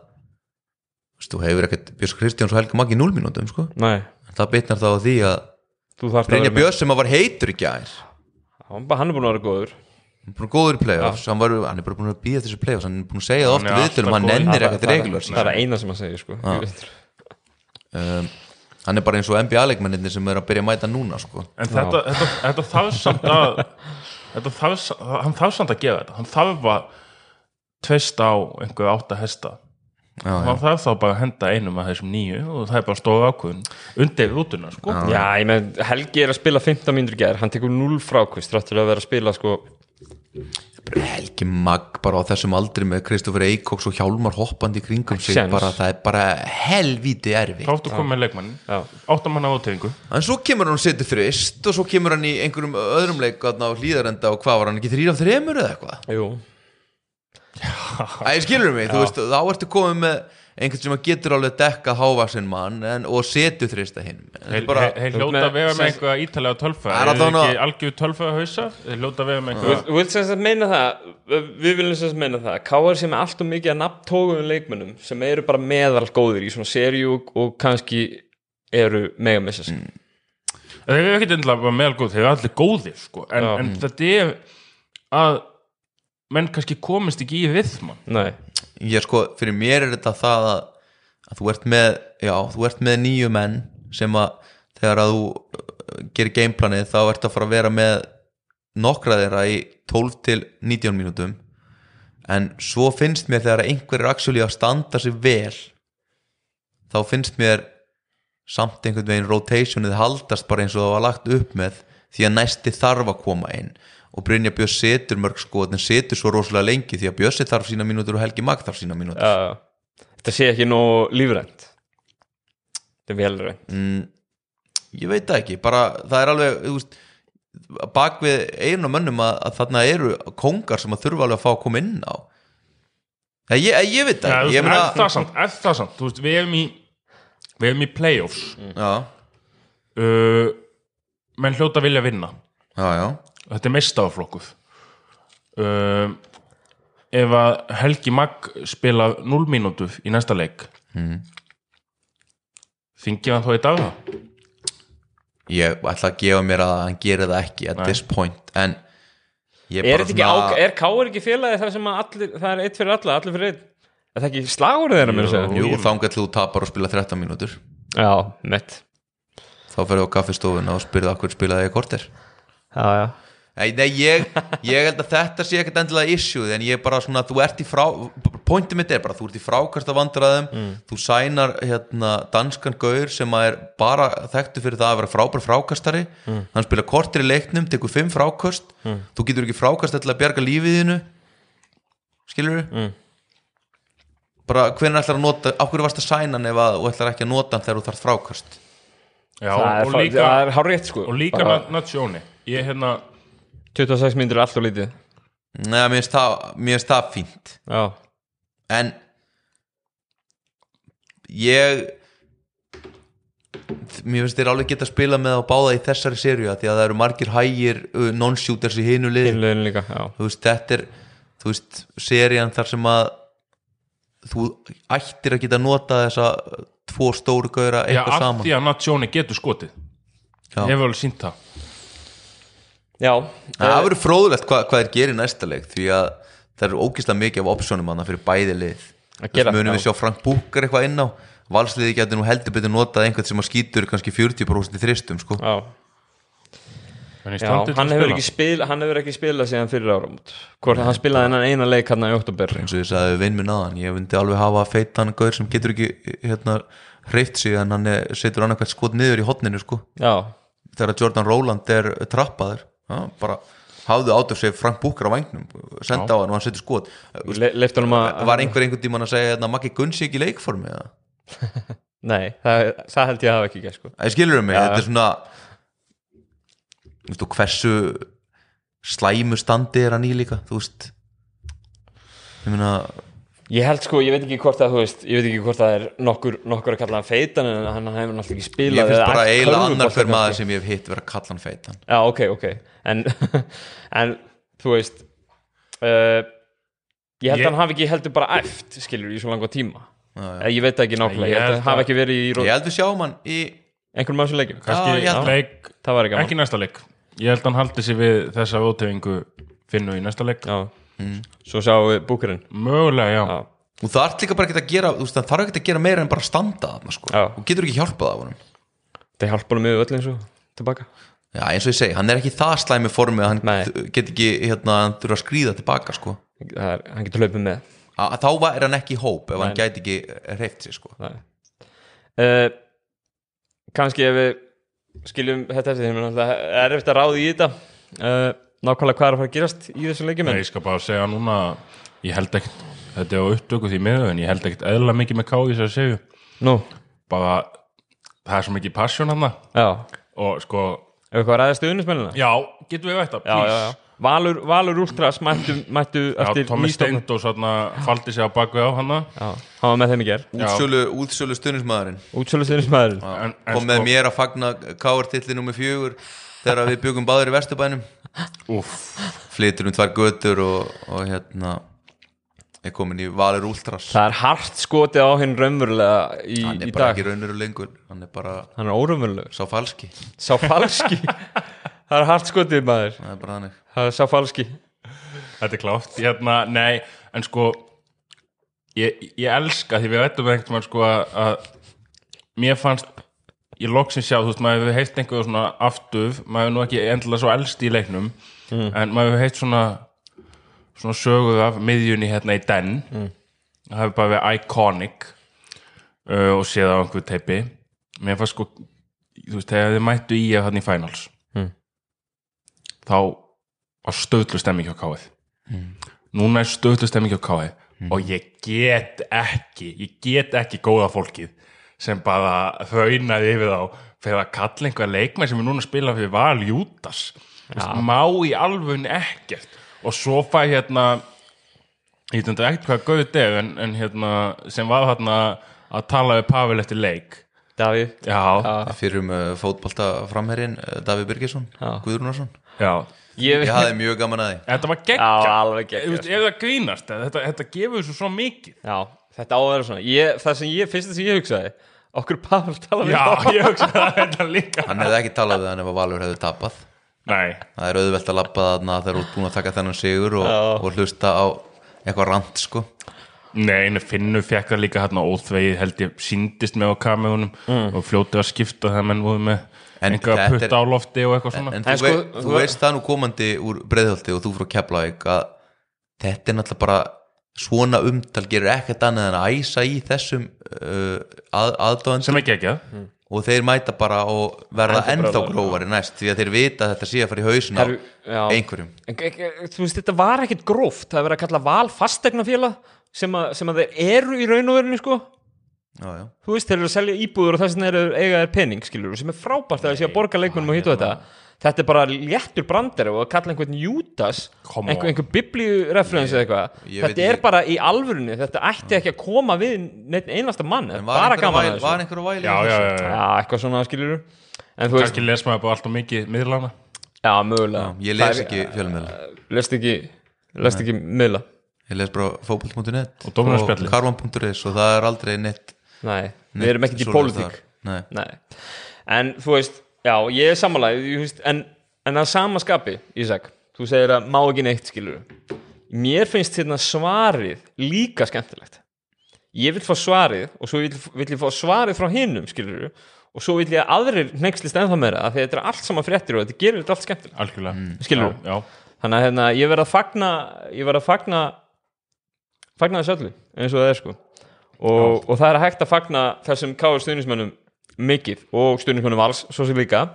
þú hefur ekkert Björns Kristjáns og Helga Maggi í núl mínútum sko.
Næ
en það bitnar þá á því að
Þú þarft að
Brynja
vera með
Björns sem að var heitur í gær.
Hann hann er búin að vera góður.
Hann er búin góður í playoffs hann, var, hann er bara búin að býða þessi playoffs hann er búin að segja það
Hann
oft
er
í viðtölum hann
alltaf góður.
nennir ekkert
það-
regular
Það er það eina sem hann segir sko.
Um, hann er bara eins og NBA-leikmennir sem er að byrja að mæta núna sko.
en þetta, þetta, þetta þarf samt að þetta þarf, hann þarf samt að gefa þetta. Hann þarf að tvist á einhver átt að hesta.
Já, já.
hann þarf þá bara að henda einum af þessum nýju og það er bara stóð ákvöðun undir rútuna sko.
Já, ég með Helgi er að spila 15 mínútur gær. Hann tekur 0 frákvist Þrátt til að vera að spila sko
Helgi Magg bara á þessum aldri með Kristoffer Eikóks og Hjálmar hoppandi í kringum sig bara, það er bara helvíti erfi
áttu að koma með leikmann.
Já,
áttamann á átefingu
en svo kemur hann setur þrist og svo kemur hann í einhverjum öðrum leik á hlýðarenda og hvað var hann ekki þrýr af þremur eða eitthvað?
Jú.
Æ, skilur mig, þú veist, þá ertu komið með einhvern sem að getur alveg dekka hávaksinn mann en, og setur þrista hinn.
Þeir
Þú
hljóta
með-
að einhverja ítalega tölfæð
Það er
er það ekki algjör tölfæð hausa þeir hljóta að vera með
Þú
einhverja
þú vilt sem sagt meina það Við viljum sem sagt meina það K.R. sem er allt og mikið að nafntógum leikmönnum sem eru bara meðal góðir í svona serjú og kannski eru mega missa sig
þeir eru ekkert endilega bara meðal góð þeir eru allir góðir sko. En, en þetta er að menn kannski komist ekki í við mann
nei,
ég sko, fyrir mér er þetta það að, að þú ert með já, þú ert með nýju menn sem að þegar að þú uh, gerir gameplanið þá ert að fara að vera með nokkra þeirra í 12 til 19 mínútum. En svo finnst mér þegar einhver er actually að standa sig vel þá finnst mér samt einhvern veginn rotationið haldast bara eins og það var lagt upp með því að næsti þarf að koma inn og Brynja Björns setur mörg sko en setur svo rosalega lengi því að Björnsi þarf sína mínútur og Helgi Magg þarf sína mínútur.
Já, já. þetta sé ekki nú lífrænt. Þetta er velrænt
mm, ég veit það ekki. Bara það er alveg þú veist, bak við einu mönnum að, að þarna eru kongar sem að þurfa alveg að fá að koma inn á. Ég, ég, ég veit það
ja,
ekki. ég
er
meina
það samt, er það samt? Þú veist, við erum í við erum í playoffs.
Já,
uh, menn hljóta vilja vinna.
Já, já,
þetta er meistaflokkuð uh, ef að Helgi Magg spila 0 mínútu í næsta leik mm. þingið hann þá í dag það
ég ætla að gefa mér að hann gerir það ekki at this point en ég
er,
bara
á, er Káur ekki félagi það sem að allir, það er eitt fyrir alla, allir fyrir einn? Er það ekki slagur þeirra mér að segja?
Jú, þangað til þú tapar og spila 13 mínútur.
Já, mitt.
Þá ferðu á kaffistofuna og spyrðu okkur spilaði ég kortir
já, já,
Nei, nei ég, ég held að þetta sé ekkert endilega issue en ég er bara svona, þú ert í frá pointið mitt er bara, þú ert í frákasta vandræðum
Mm.
þú sænar hérna danskan gaur sem að er bara þekktu fyrir það að vera frábær frákastari.
Mm.
hann spila kortir í leiknum, tekur fimm frákast þú getur ekki frákast til að bjarga lífið þínu. Skilur
Mm.
bara hvernig ætlar að nota á hverju varst að sæna hann ef að þú ætlar ekki að nota hann þegar þú þarf frákast
Já,
það er,
og líka,
það er hár rétt sko.
og líka
Bara
Natsjóni ég hérna
26 myndir er alltaf lítið.
Nei, mér finnst það, það fínt.
Já,
en ég mér finnst þér alveg geta að spila með að báða í þessari af því að það eru margir hægir uh, non-shooters í hinu lið
innlegin líka já.
þú veist, þetta er þú veist, serían þar sem að þú ættir að geta nota þessa tvo stóru gauðra
já,
eitthvað
af
saman.
því að Natsjóni getur skotið.
Já.
ég hef alveg sínt það
já,
það verður fróðulegt hvað, hvað er gerir næsta leik því að það eru ógislega mikið af optionum hann fyrir bæði lið. Þess munum við sjá Frank Búkar eitthvað inn á. Valsliði getur nú heldur betur notað einhvern sem að skýtur kannski 40% í þristum sko.
já, hann, hefur
spila?
ekki spil, hann hefur ekki spilað síðan fyrir áramót. Hvort hann spilaði hennan eina leik hann í oktober
eins og ég sagði við vinn minn aðan ég myndi alveg hafa feitan gaur sem getur ekki hérna hreift sig en hann setur annarkvæmt skot niður í hotninu sko.
já,
þegar Jordan Rowland er trappaður já, bara hafðu átur sig Frank Búkar á vagnum senda á hann og hann setur skot.
Le, að
var einhver einhvern tímann að segja hérna, Maggi Gunns ekki í leikformi
nei, það, það held ég að hafa ekki sko.
Það skilur mig,
Já.
þetta er svona Þú veist, og hversu slæmu standi er hann í líka þú veist? Ég meina,
Ég held sko, ég veit ekki hvort að þú veist ég veit ekki hvort að það er nokkur, nokkur að kalla hann feitan en hann hefur náttúrulega ekki spilað
ég finnst
eða
bara eiginlega annar fyrir maður sem ég hef hitt vera að kalla hann feitan.
Já, ok, ok. En, en þú veist uh, Ég held að hann hafi ekki heldur bara æft skilur í svo langa tíma.
Já, já.
Ég veit ekki nákvæmlega,
Ég
held að hann hafi
að-
ekki verið í
ég held við sjáum hann í
einhverjum af þessum leikjum.
Kannski
Já, já.
leik,
Það var ekki gaman.
Ekki næsta leik. Ég held að hann haldi sig við þessa ótefingu finnu í næsta leik.
Já, svo sjáum við búkurinn
mögulega já,
Já,
og það ert líka bara ekki að gera þú veist, það þarf ekki að gera meira en bara standa þarna sko.
Já.
og getur ekki hjálpað af honum
það hjálpa hann með öll eins og tilbaka
já, eins og ég segi, hann er ekki það slæmi formi að hann
Nei.
get ekki hérna, hann þurfa að skrýða tilbaka sko.
Það er, Hann getur hlaupið með
að, þá er hann ekki í hóp ef hann
Nei.
gæti ekki hreift sig sko.
Er uh, Kannski ef við skiljum þetta eftir því það er eftir að ráði í þetta uh, nákvæmlega hvað er að fara að gerast í þessum leikjum
Nei,
en
ég skal bara segja núna ég held ekkert, þetta er á upptöku því miður en ég held ekkert eðla mikið með ká í þess að segju
Nú,
bara, það er svo mikið passion hann
já,
og sko,
ef eitthvað ræðast stuðnismennina
já, getum við veit það,
já, já, já. Valur, Valur Ultras mættu, mættu
Já,
eftir
Tommy
nýstofnun-
Steindó svona faldi sig á baku á hana.
Já, hann var með þeim í ger
Já.
útsölu, útsölu stuðnismæðurinn
Útsölu
en
kom með
sko,
mér að fagna káartilli nummer fjögur þegar við byggum báður í Vesturbænum flytur um tvær götur og, og hérna er komin í Valur Últras
Það er hart skotið á hinn raunverulega í,
hann er bara
dag.
ekki raunur og lengur. Hann er bara
Hann er óraunverulegur.
sá falski.
Sá falski? Það er hart skotið maður.
Það er bara þannig.
Það er sá falski.
Þetta er klátt hérna, nei, en sko ég, ég elska því við veitum einhvern veginn sko að, að mér fannst ég loksins sjá, þú veist, maður hefur heilt einhver svona aftuf, maður hefur nú ekki endilega svo elst í leiknum, en maður hefur heilt svona svona sögu af miðjunni hérna í den. Það hefur bara verið iconic uh, og séð á einhver teipi. Mér fannst sko þú veist, þegar þið mættu í að hann í finals þá var stöðlu stemming hjá káið núna er stöðlu stemming hjá káið og ég get ekki ég get ekki góða fólkið sem bara þaunaði yfir þá fyrir að kalla einhver leikmenn sem er núna að spila fyrir Val Jútas má í alvun ekkert. Og svo fæ hérna ég þetta ekkert hvað gauð er en, en hérna sem var hérna að tala við Pavel eftir leik.
Davíð.
Já,
fyrir um uh, fótbolta framherrin uh, Davíð Birgisson,
Já.
Guðrúnarsson.
Já.
Ég,
ég hafði mjög gaman að því.
Þetta var
Já,
geggja
alveg geggjað,
Þú veist, Er það grínast? Þetta, þetta gefur svo svo mikið.
Já, þetta á að vera svona. Ég, Það sem ég, fyrst sem ég hugsaði Okkur Pavel tala við
Já, ég hugsa það þetta líka.
Hann hefði ekki talað við hann ef að Valur hefði tapað.
Nei,
það er auðvelt að labba þarna þegar þú ert búin að taka þennan sigur og,
Já.
og hlusta á eitthvað rand sko.
Nei, en Finnur fekk það líka hérna óþvegið held ég síndist með á kameunum og fljótið að skipta það menn voru með
En
einhver að
þetta er-
putta á lofti og eitthvað svona.
en,
En
þú,
sko,
vei,
þú-
þú veist það nú komandi úr breiðholti og þú frá Keflavík að þetta er náttúrulega bara svona umtal gerur ekkert annað en að æsa í þessum uh, að, aðdáðan
sem ekki ekki
og þeir mæta bara og verða
Ennþá
grófari næst því að þeir vita að þetta sé að fara í hausin á einhverjum.
En, Þú veist, þetta var ekkit gróft. Það er verið að kalla val fastegnafélag sem, að- sem að þeir eru í raun og verinu sko.
Já, já.
Þú veist, þeir eru að selja íbúður og þess vegna eru eiga þeir pening, skilur sem er frábært að það sé að borga leikmennum og hitt og þetta Þetta er bara léttur brandari og að kalla einhvern
Come
einhver, einhver biblíureferens eða eitthvað.
ég
Þetta er
ekki.
bara í alvörunni þetta ætti ekki að koma við neitt einasta mann
En
bara
var einhver,
gaman að þessu.
var einhver að væli
Já, já, já, já.
Já, eitthvað svona skilur En þú veist,
Kannski les maður bara alltaf mikið miðlana
já, mögulega.
Ég les ekki fjölmiðla.
Lest ekki, lest ekki miðla.
Ég les bara fótboll.net
Og
og karvan.is og það er aldrei neitt,
Nei, við erum ekkert í pólitík.
Nei,
en þú veist Já, ég er samanlega en, en að sama skapi, Ísak Þú segir að má ekki neitt, skilur Mér finnst hérna svarið líka skemmtilegt. Ég vil fá svarið og svo vil, vil ég fá svarið frá hinnum, skilur og svo vil ég að aðrir neykslist ennþá meira af því að þetta er allt saman fréttir og þetta gerir þetta allt skemmtilegt.
Algjörlega.
Skilurðu?
Já, já.
Þannig að hérna, ég verð að fagna ég verð að fagna fagna þessu öllu, eins og það er sko. Og, og það er hægt að fagna þessum káður stuðnismönnum mikið og stuðnismönnum alls, svo sem líka.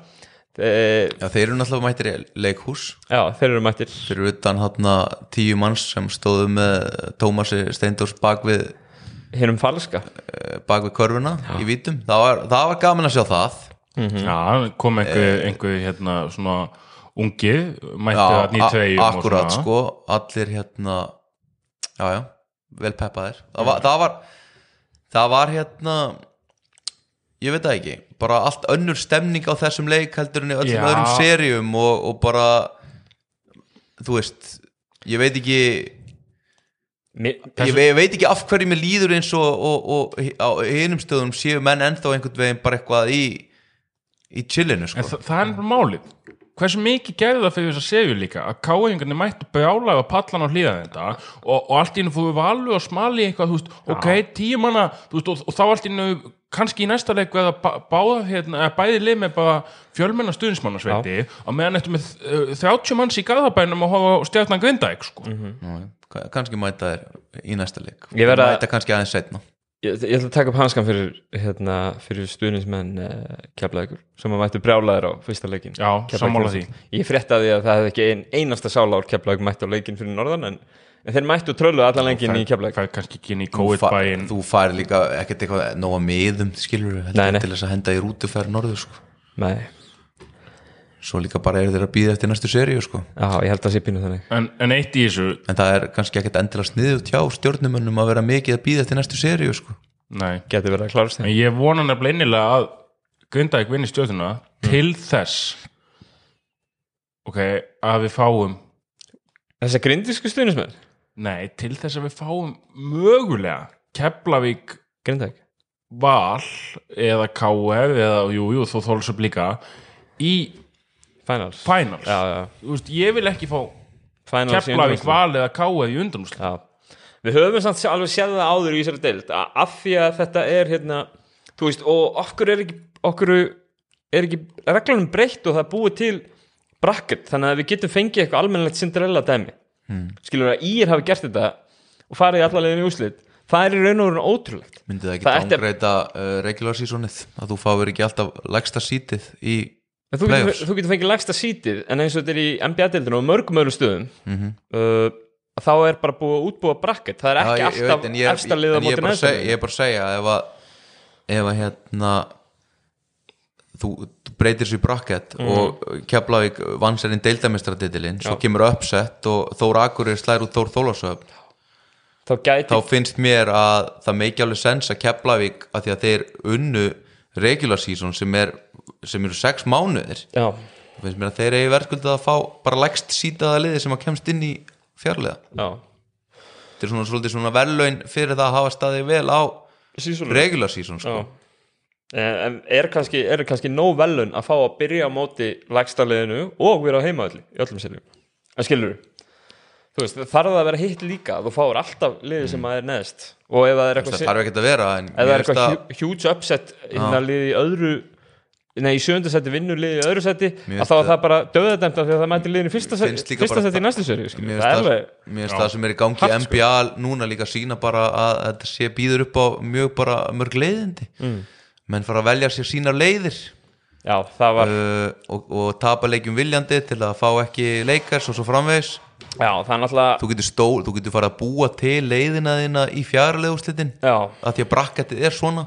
E,
já, þeir eru náttúrulega mættir í leikhús.
Já, þeir eru mættir.
Fyrir utan hann tíu manns sem stóðu með Tómasi Steindors bak við,
hinnum falska.
eh, bak við körfuna í vítum, það var, það var gaman að sjá það.
Já, kom einhver, einhver hérna svona ungi mætti
já,
það nýtt tvegum
a- akkurat sko. Allir hérna já, já, vel peppaðir. Það var, það var það var hérna ég veit það ekki, bara allt önnur stemning á þessum leik heldur en í öllum
Já.
öðrum seríum og, og bara þú veist ég veit ekki
Mér,
ég, ve- ég veit ekki af hverju mér líður eins og, og, og á hinum stöðum séu menn ennþá einhvern veginn bara eitthvað í í chillinu sko.
En þa það er bara málið. Hversu mikið gerði það fyrir þess að segju líka? Að káingarnir mættu brjálega pallan á hlýða þetta og, og allt í hennu fóru valu og smali eitthvað, þú veist, ok, tíu manna þú veist, og, og þá allt í hennu kannski í næsta leik verða bá- báða hérna, eða bæði lið með bara fjölmenna stuðnismannasveiti og meðan eftir með uh, 30 manns í garðabænum og horfa á stjarnan grindaðik sko.
Já, ka- kannski mæta þér í næsta leik.
Ég verð að-
mæta kannski aðeins setna
ég, ég ætla að taka upp hanskan fyrir, hérna, fyrir stuðnismenn uh, keflaðugur sem að mættu brjálaðir á fyrsta leikin
Já, sammála því.
Ég fréttaði að það hefði ekki ein, einasta sálár keflaðug mættu á leikin fyrir norðan en, en þeir mættu tröllu allan leikin í keflaðug
fær kannski ekki inn í COVID-bæin
þú fær líka ekkert eitthvað nóga miðum skilur
Nei, nei.
til þess að henda í rútuferð norður sko.
Nei,
svo líka bara eru þeir að býða eftir næstu seríu sko.
já, ég held að sé pínu þannig.
En, en eitt í þessu,
en það er kannski ekkert endilega sniðu tjá stjórnumönnum að vera mikið að býða eftir næstu seríu sko.
nei.
Geti verið að klárast
En
þeim
ég vona nefnilega innilega að Grindavík vinni stjórnuna til þess ok, að við fáum
Þessar grindisku stuðnismenn
nei, til þess að við fáum mögulega Keflavík
Grindæk
Val eða KF eða jú, jú, þó þólsum líka í
Finals.
Finals.
Já, já,
Þú veist, ég vil ekki fá Keflavík valið að káa í undanúsli
Já. Við höfum samt alveg séð það áður í þessari deild að af því að þetta er hérna, þú veist, og okkur er ekki okkur er ekki reglunum breytt og það er búið til bracket, þannig að við getum fengið eitthvað almennilegt Cinderella dæmi. Hmm. skilur að Ír hafi gert þetta og farið í allalegin í úslit það er í raun og veru ótrúlegt.
Myndi það ekki dángreita uh, regular seasonið að þú fáir ekki alltaf lægsta sítið í
En þú getur, þú getur fengið lægsta sítið en eins og þetta er í NBA-deildinu og mörgum öðrum stöðum
Mhm.
uh, þá er bara búið að útbúa bracket. Það er ekki
Já, ég-
alltaf
veit, en ég er- bara að segja- ef að ef að hérna þú, þú breytir í bracket og Keflavík vann sér inn deildamestradidilinn svo
Já.
kemur uppsett og Þór Akureyri slær út Þór Þólasöf
þá gæti
þá finnst mér að það meiki alveg sens að Keflavík að því að þeir unnu regular season sem er sem eru sex mánuðir
já,
þá finnst mér að þeir eigi verðskuldið að fá bara lægst sítaða liði sem að kemst inn í fjárlega
já.
Þetta er svona svolítið svona verðlaun fyrir það að hafa staðið vel á regular season sko.
En er kannski, er kannski nóg velun að fá að byrja á móti lægstaliðinu og vera á heimaðalli í öllum sérum en skilur þú veist, þarf það að vera hitt líka þú fáir alltaf liðið sem að er neðst? Og ef það er eitthvað,
það þarf ekki að vera
ef það er eitthvað
að-
hu- huge upset innan liðið í öðru nei, í sjönda seti vinnur liðið í öðru seti að þá er það bara döðadæmt af því að það mæti liðinu í fyrsta seti, í næstu seri
mér
það er
finnst
alveg
það, sem er í gangi í
sko.
NBA núna líka sína bara að þetta sé býður upp á mjög bara mörg leiðindi. Mm. menn fara að velja sér sínar leiðir.
Já, það var,
uh, og, og tapa leikjum viljandi til að fá ekki leikars og svo framvegis.
Já, það er náttúrulega
þú getur, stól, þú getur fara að búa til leiðina þína í fjárleguslitin
já,
að því að brakketið er svona.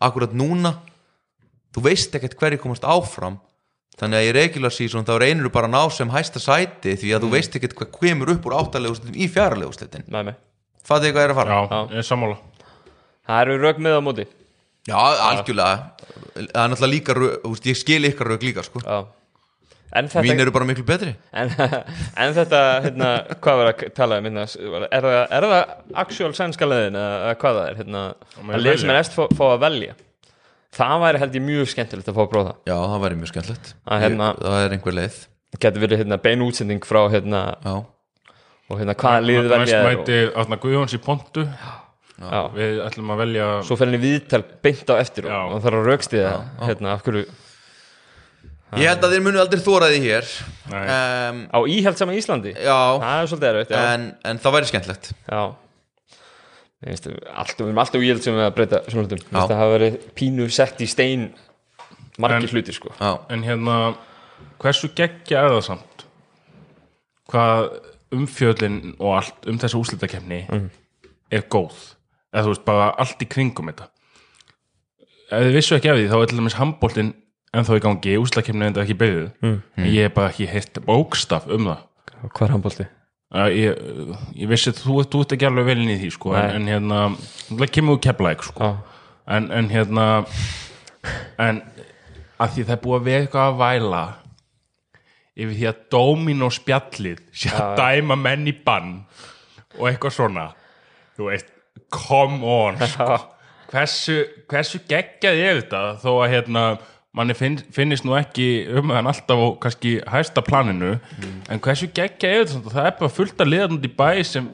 Akkurat núna þú veist ekkert hverju komast áfram. Þannig að í regular season þá reynir þú bara að ná sem hæsta sæti því að þú veist ekkert hvað kemur upp úr áttaleguslitin í
mig
fattu hvað er að fara?
Já, ég er sammála.
Það eru rög með á móti.
Já, algjörlega. Það er náttúrulega líka, þú veist, ég skil ykkar rauk líka sko.
Já. En þetta,
mín eru bara miklu betri.
En, en þetta hérna, hvað var að tala um hérna, er, það, er það actual sænska leðin eða hvað það er hérna, að
ég
leið sem er eftir fá að velja það væri held ég mjög skemmtilegt að fá að prófa.
Já, það væri mjög skemmtilegt.
Hérna-
Það er einhver leið.
Það getur verið hérna, bein útsending frá hérna,
Já,
og hérna hvaða liðið velja
mæti Átna Guðjóns í pontu.
Já,
Við ætlum að velja
svo fer henni viðtal beint á eftir
Já.
og það þarf að raukstiða hérna, af hverju,
Ég held að þeir munu aldrei þóraði hér.
Nei.
um,
á íhaldsama Íslandi?
Já,
það er svolítið erfitt
en, en það væri skemmtilegt.
Já alltaf, við erum alltaf újöld sem við að breyta svona hlutum, það hafa verið pínu sett í stein margir
En-
hlutir sko.
Já,
En hérna, hversu geggja er það samt? Hvað umfjöllin og allt um þessa úslitakefni er góð? Eða þú veist, bara allt í kringum þetta. Ef þið vissu ekki af því þá er til dæmis handbóltin ennþá í gangi, úslitakefni er enda ekki beðið mm. en ég hef bara ekki heitt bókstaf um það.
Hvað er handbólti?
Ég, ég vissi að þú, þú ert ekki alveg vel inn í því sko, en, en hérna það kemur úr keflæk sko. En, en hérna en að því það er búið að vera eitthvað að væla yfir því að dómin og spjallið sé að dæma menn í bann og eitthvað svona. Þú veist, come on sko. hversu, hversu geggjað er þetta? Þó að hérna manni finn, finnist nú ekki um hann alltaf á kannski hæsta planinu en hversu geggjað er þetta samt? það er bara fullt að liða út í bæ sem,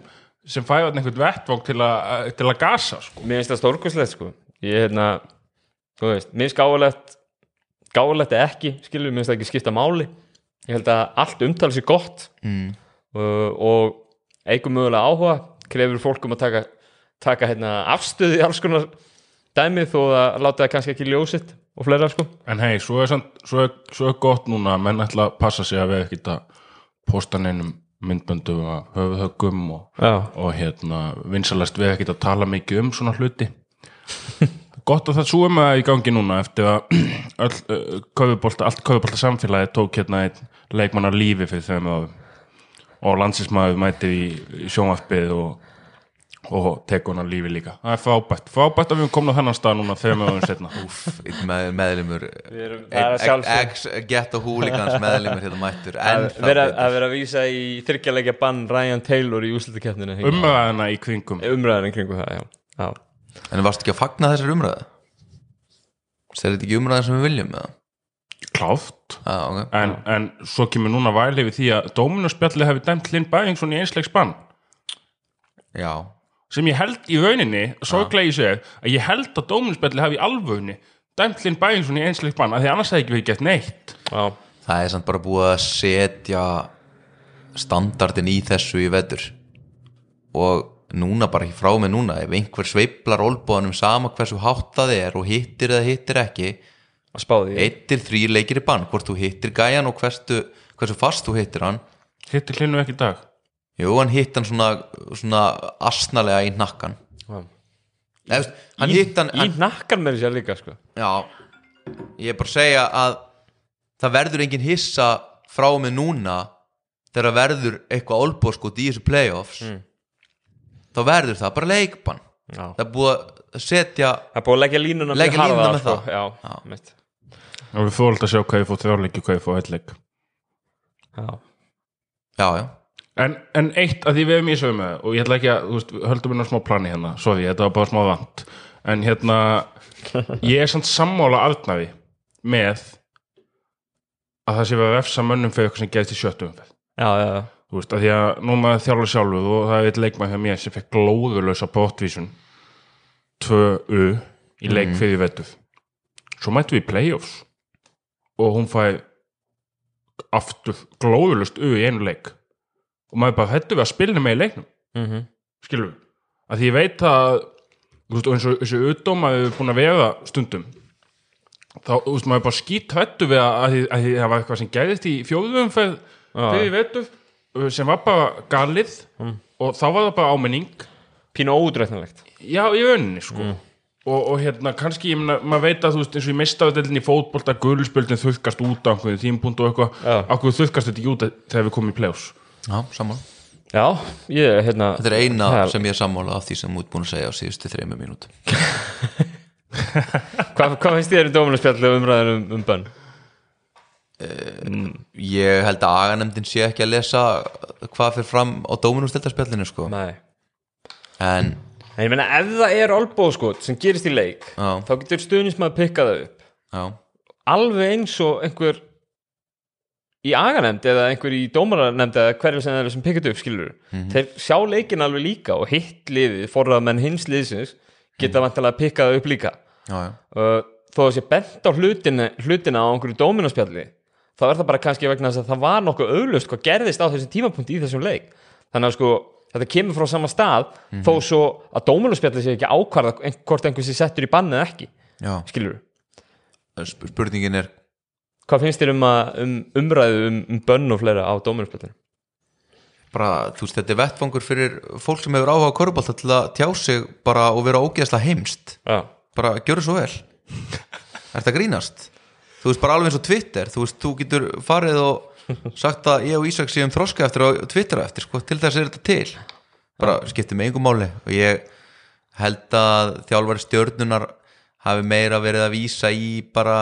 sem fæða einhvern vettvang til, að- til að gasa sko.
mér finnst það stórkoslegt sko Ég hérna, þú veist, mér finnst gáulegt eða ekki, skilur, mér finnst það ekki skipta máli Ég held að allt umtal sér gott mm. og, og eigum mögulega áhuga krefur fólk um að taka, taka hérna, afstöði í alls konar dæmi þó að láta það kannski ekki ljósitt og fleira sko.
En hei, svo er, samt, svo, er, svo er gott núna að menn ætla að passa sig að við ekkert að posta neinum myndböndum að höfuðhöggum og,
Já,
og hérna vinsalast við ekkert að tala mikið um svona hluti. Gott að það svo um að í gangi núna eftir að öll, köfubolta, allt köfubolta samfélagi tók hérna einn leikmann af lífi fyrir þeim og, og landsinsmaður mæti í, í sjónvarpið og, og tekur hann lífi líka. Það er frábært, frábært að við komum á þennan stað núna þegar við varum setna
einn með,
erum- er sjálfsögðu.
ex-get og húligans meðlimur hérna mættur.
Að vera, að vera að vísa í þryggjarleikja bann Ryan Taylor í úslitakeppninu
umræðina í kringum.
Umræðin kringu það, já, já.
en varstu ekki að fagna þessar umræðu? Sér þetta ekki umræðin sem við viljum með það?
kláft
Já, ok.
En, en svo kemur núna væli við því að Dóminusspjalli hefði dæmt Linn Bæingsson í einsleik spann
Já,
sem ég held í rauninni, sorglega ég seg að ég held að Dóminusspjalli hefði í alvöginni dæmt Linn Bæingsson í einsleik spann að því annars hefði ekki verið gett neitt.
Já,
það er samt bara búið að setja standardin í þessu í vetur. Og núna bara ekki frá mig núna ef einhver sveiflar olbóðanum sama hversu hátt það er og hittir eða hittir ekki
að spáði ég
eittir þrý leikir í bann hvort þú hittir gæjan og hversu, hversu fast þú hittir hann.
Hittir Linnu ekki dag
jú, hann hitt hann svona, svona asnalega í nakkan veist, hann
Í-
hitt hann,
Í
hann
nakkan með sér líka sko.
Já, ég er bara að segja að það verður engin hissa frá mig núna þegar verður eitthvað olbóskot í þessu playoffs. Þá verður það bara leikbann.
Já.
það er búið að setja
Það er búið að leggja línuna
Leggja línuna með
sko.
það.
Já,
Já.
og við fórum að sjá hvað ég fór þjárleiki hvað ég fór heitleik
Já,
já, já,
en, en eitt að því við erum í sögum með og ég ætla ekki að, þú veist, höldum við ná smá plani hérna. Sorry, þetta var bara smá vant. En hérna, ég er samt sammála arnaði með að það sé verið að refsa mönnum fyrir eitthvað sem gerist í sjöttu umferð.
Já, já, já.
þú veist, að því að nú maður þjálfur sjálfuð og það er eitt leikmann hjá mér sem fekk glóðulösa brottvísun. 2U í leik fyrir vetuð svo mættum við í playoffs. Og hún fæ aftur glóðulöst U í einu leik og maður bara hættu við að spilna með í leiknum.
Mm
skilur við, að því ég veit að veist, eins og þessu uddóm að við erum búin að vera stundum þá, þú veist, maður bara skýt hættu við að, að, að það var eitthvað sem gerðist í fjóðumferð fyrir vetur sem var bara galið og þá var það bara ámenning
Pínu ódreitnilegt
já, í rauninni, sko. Og, og hérna, kannski, ég meina, maður veit að þú veist, eins og í mestaðdelinni í fótbolta gulspöldin þurrkast út á einhverju tímpúnt og eitthvað.
Já.
okkur þurrkast þetta ekki út þegar við komum í play-offs
já, sammála
Já, ég, hérna
þetta er eina
Það-
sem ég er sammála af því sem út búin að segja á síðustu þreymur mínútu
Hvað, hvað finnst þér í dómunarspjallu umræðin um, um bönn?
ég held að aganemdin sé ekki að lesa hvað fyrir fram á dóminumstildarspjallinu sko.
Nei
en
En ég meina, ef það er olbóðskot sem gerist í leik
Já.
þá getur stuðnismæður pikkað það upp
já,
alveg eins og einhver í aganemnd eða einhver í dómaranemnd eða hverju sem er sem pikkað upp skilur þeir sjá leikin alveg líka og hitt liðið forrað menn hins liðsins geta vantilega pikkað það upp líka.
Já, já,
uh, þó að sé bent á hlutina, hlutina á einhverju dóminaspjalli þá er það bara kannski vegna þess að það var nokkuð auðlust hvað gerðist á þessum tímapunkti í þessum leik. Þannig að sko þetta kemur frá sama stað þó svo að dóminaspjalli sé ekki ákvarða hvort einhver sé settur í bann eða ekki
já.
skilur
Sp- spurningin er
hvað finnst þér um, að, um umræðu um, um bönn og fleira á dóminaspjallinu
bara, þú veist, þetta er vettfangur fyrir fólk sem hefur áhuga á körbálta til að tjá sig bara og vera ógeðslega heimst
já,
bara gjöru svo vel. Er þetta grínast? Þú veist bara alveg eins og Twitter. Þú veist, þú getur farið og sagt að ég og Ísak séum þroska eftir á Twitter á eftir, sko, til þess er þetta til. Bara skiptir mig einhver máli. Og ég held að þjálfari stjörnunar hafi meira verið að vísa í bara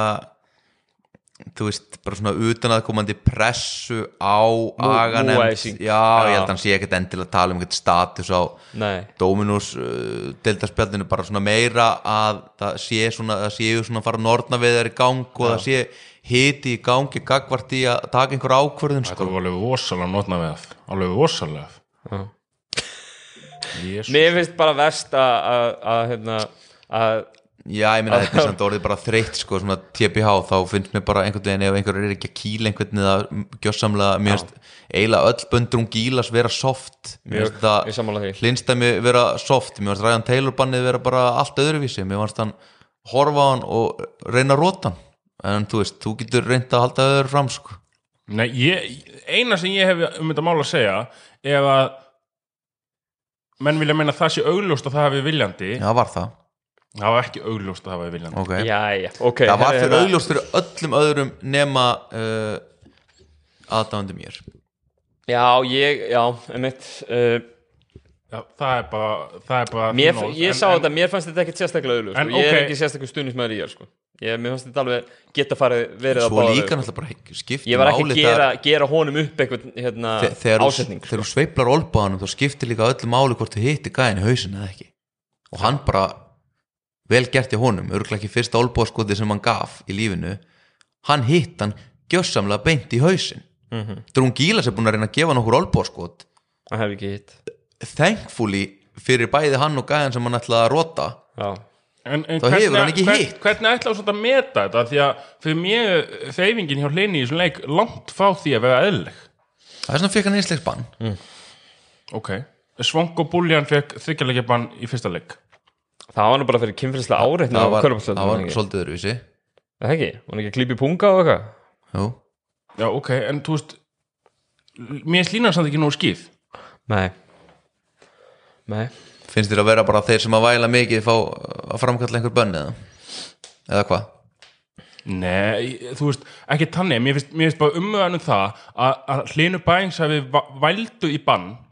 þú veist, bara svona utanaðkomandi pressu á aganemnd já,
Já.
ég held að hann sé ekkert endilega að tala um eitthvað status á Dominus uh, deltaspjallinu bara svona meira að það sé svona, það séu svona að fara nortna við þær í gang og það sé hiti í gangi gagvart í að taka einhver ákvörðun
Þetta
sko.
var alveg rosalega notna við Alveg Jesus.
mér finnst bara verst að að, að, hérna, að
já, ég meina þetta er samt orðið bara þreytt sko, svona TPH, þá finnst mér bara einhvern veginn ef einhver er ekki að kýla einhvern eða gjössamlega, mér finnst eiginlega öll böndrum gílas vera soft. Mér finnst
því.
hlinstæmi vera soft, mér finnst Ryan Taylor bannið vera bara allt öðruvísi, mér finnst hann horfa hann og reyna að róta hann. En þú veist, þú getur reynd að halda öður fram sko.
Nei, ég, eina sem ég hef um þetta mál að segja er að menn vilja meina að það sé augljóst að það
það,
var ekki augljóst að það hafi viljandi
ok.
Jæja, ok.
Það var fyrir
hérna-
augljóst fyrir öllum öðrum nema uh, aðdáðandi mér
Já, ég, já, einmitt uh,
Já, það er bara, það er bara
mér, Ég
en-
sá þetta, mér fannst þetta ekkert sérstaklega auðlust
En
og ég er
ok.
ekki sérstaklega stuðnismæður í ég sko. ég, Mér fannst þetta alveg geta farið verið
svo
báða
líka náttúrulega bara skiptir
Ég var ekki að gera, gera honum upp einhvern hérna,
Þe- þegar,
ásetning sko.
þegar þú sveiflar olbáðanum þá skiptir líka öllu máli hvort þú hitti gæðin í hausin eða ekki. Og hann bara vel gert í honum, örgulega ekki fyrsta olbáðskoti sem hann gaf í lífinu. Hann hitt hann gjössamlega beint í hausinn. Mm -hmm. Drún Gílas er búin að reyna að gefa nokkur olbóðskot
Það hef ekki hitt.
Thankfully fyrir bæði hann og gæjan sem hann ætlaði að rota
Já,
En, en
hann ekki
hvern,
hitt.
Hvernig ætlaðu svona að meta þetta? Því að fyrir mér þeyfingin hjá hlinni í þessum leik langt frá því að vera eðlileg.
Það er svona fyrir hann einslegs bann
Ok, Svonk og Buljan fekk þryggjarleikja bann í fyrsta leik
það var nú bara fyrir kynfyrslega áreitna
það
á
var, það var svolítið öðruvísi.
Það ekki, var ekki að klípa í punga og eitthvað?
Jú.
Já, ok, en þú veist Mér slínar samt ekki nógu skýð
Nei. Nei.
Finnst þér að vera bara þeir sem að væla mikið fá að framkalla einhver bönn eða? Eða hvað?
Nei, þú veist, ekki tannig Mér finnst, bara umöðan um það að, að hlinu bæings hafi va- vældu í bann
já,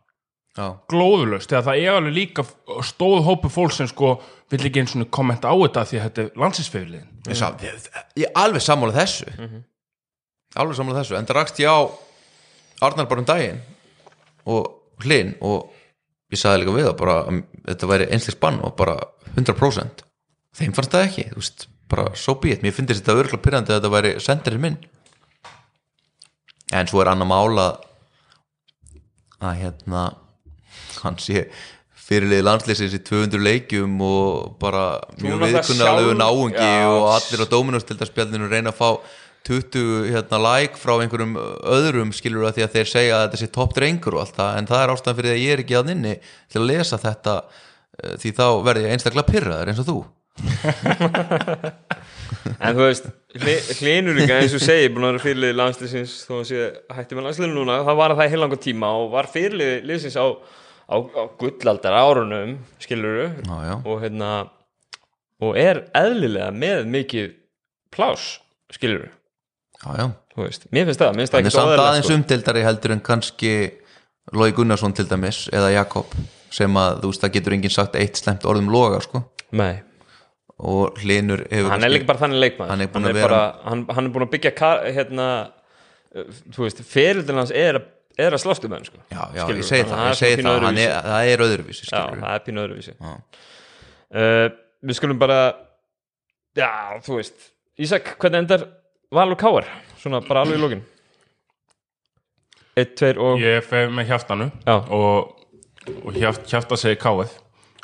glóðulöst þegar það er alveg líka stóð hópu fólk sem sko vill ekki eins og kommenta á þetta því að þetta er landsinsfeyðliðin
ég, sá, ég, ég er alveg sammála þessu. Alveg sammála þessu. En það rakst ég á Arnar bara um daginn og hlinn og ég sagði líka við það bara að þetta væri einslegs bann og bara 100% þeim fannst það ekki, þú veist, bara so be it. Mér finnst þetta örgulega pyrrandi að þetta væri senderinn minn. En svo er annar mála að hérna hann sé fyrirliði landslýsins í 200 leikjum og bara mjög viðkunnarlegu náungi
Já.
og allir á Dominos-tildarspjallinu reyna að fá 20 hérna, like frá einhverjum öðrum skilur að því að þeir segja að þetta sé topp drengur og allt það en það er ástæðan fyrir því að ég er ekki að inni til að lesa þetta eh, því þá verði ég einstaklega pyrraður eins og þú
En þú veist, hlinur líka eins og segi búin að vera fyrirlið landslýsins þó að sé hætti með landslýsinu núna það var það heilanga tíma og var fyrirlið liðsins á, á, á gullaldar árunum skiluru og hérna og er eðlilega með mikið plás skiluru veist, mér finnst það, mér finnst það ekki svo
samt aðeins
sko.
umtildari heldur en kannski Lói Gunnarsson til dæmis eða Jakob sem að þú veist það getur enginn sagt eitt slemt orðum loga sko.
Nei,
og hlinur hefur
hann er líka bara þannig leikmaður.
Hann er búinn
hann
að
er,
vera-
bara, hann, hann er búin að byggja hérna, þú veist, ferildin hans er, að- er að slást um henn sko.
já, já, ég segi það,
að
ég það, hann er, það er öðruvísi
Já, það er pínu öðruvísi.
Já.
uh, Við skulum bara Já, þú veist Ísak, hvernig endar Valur Káar? Svona bara alveg í lókin 1, 2 og
Ég fer með hjaftanu
Já.
og, og hjaft, hjafta segi káið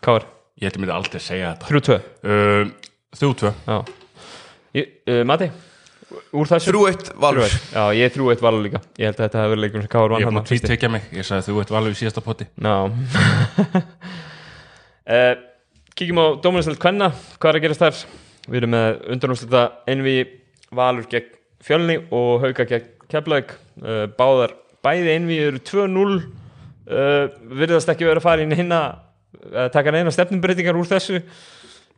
Káar
Ég ætti myndi aldrei að segja þetta.
3, 2
uh, Þrjú tvö.
Já. Ég, uh, Mati,
Þrjú eitt valur.
3-1. Já, ég er 3-1 Valur líka. Ég held að þetta hefur verið leikur sem Káar vann
Ég er búin
þarna
að tvíttekja mig. Ég sagði þú ert valið í síðasta poti.
Ná. Uh, Kíkjum á Dóminustöld Kvenna. Hvað er að gerast þar? Við erum með undanúslita Envi Valur gegn Fjölni og Hauka gegn Keflavík. Uh, Báðar, bæði Envi eru 2-0 uh, Virðast ekki verið að fara inn hinna uh, taka neina stefnumbreytingar úr þessu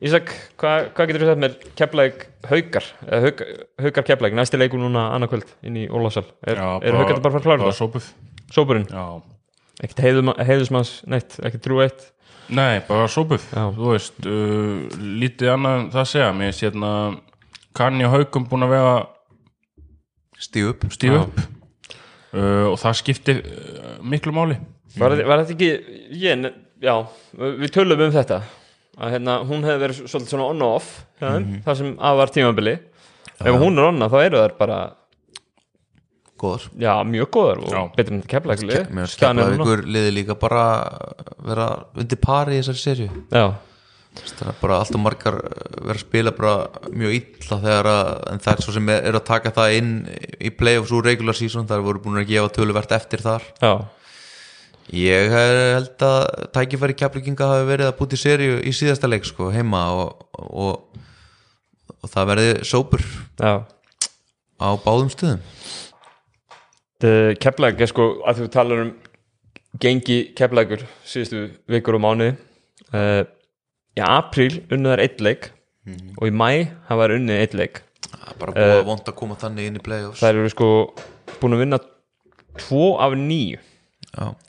Ísak, hvað hva getur þú sagt með Keflavík Haukar uh, Hauk, Haukar Keflavík, næsti leikur núna annarkvöld inn í Ólafsal Er, er Haukar bara að fara að klára
Bara
það?
sópuð.
Sópurinn,
Já.
Ekkert heiðusmanns neitt, ekki trú eitt?
Nei, bara sópuð.
Já.
Þú veist, uh, lítið annað en það að segja. Mér finnst hérna Kanni og Haukum búin að vega
stíu upp.
Stíu
Já.
upp. Uh, og það skipti uh, miklu máli.
Var, þetta- var þetta ekki, ég, já, við tölum um þetta að hérna, hún hefði verið svolítið svona on og off hjá þeim, það sem að var tímabili. Ef hún er onna þá eru þær bara
góðar.
Já, mjög góðar og
Já.
betur ekki
mér skapla ykkur liði líka bara vera undir pari í þessari serju
já,
það er bara alltaf margar uh, vera að spila bara mjög illa þegar að en það er svo sem er er að taka það inn í playoffs úr regular season þar voru búin að gefa töluvert eftir þar.
Já,
ég held að tækifæri kjaplinginga hafi verið að búti serju í síðasta leik sko heima og, og, og það verði sópur
já.
á báðum stöðum.
Kepla ekki, sko, að þú talar um gengi keplækur síðustu vikur og mánuði. Uh, í apríl unnið þær eitt leik og í mæ hafa þær unnið eitt leik.
Það er bara búið uh, vond að koma þannig inn í playoffs.
þær eru sko búin að vinna tvo af nýju
já,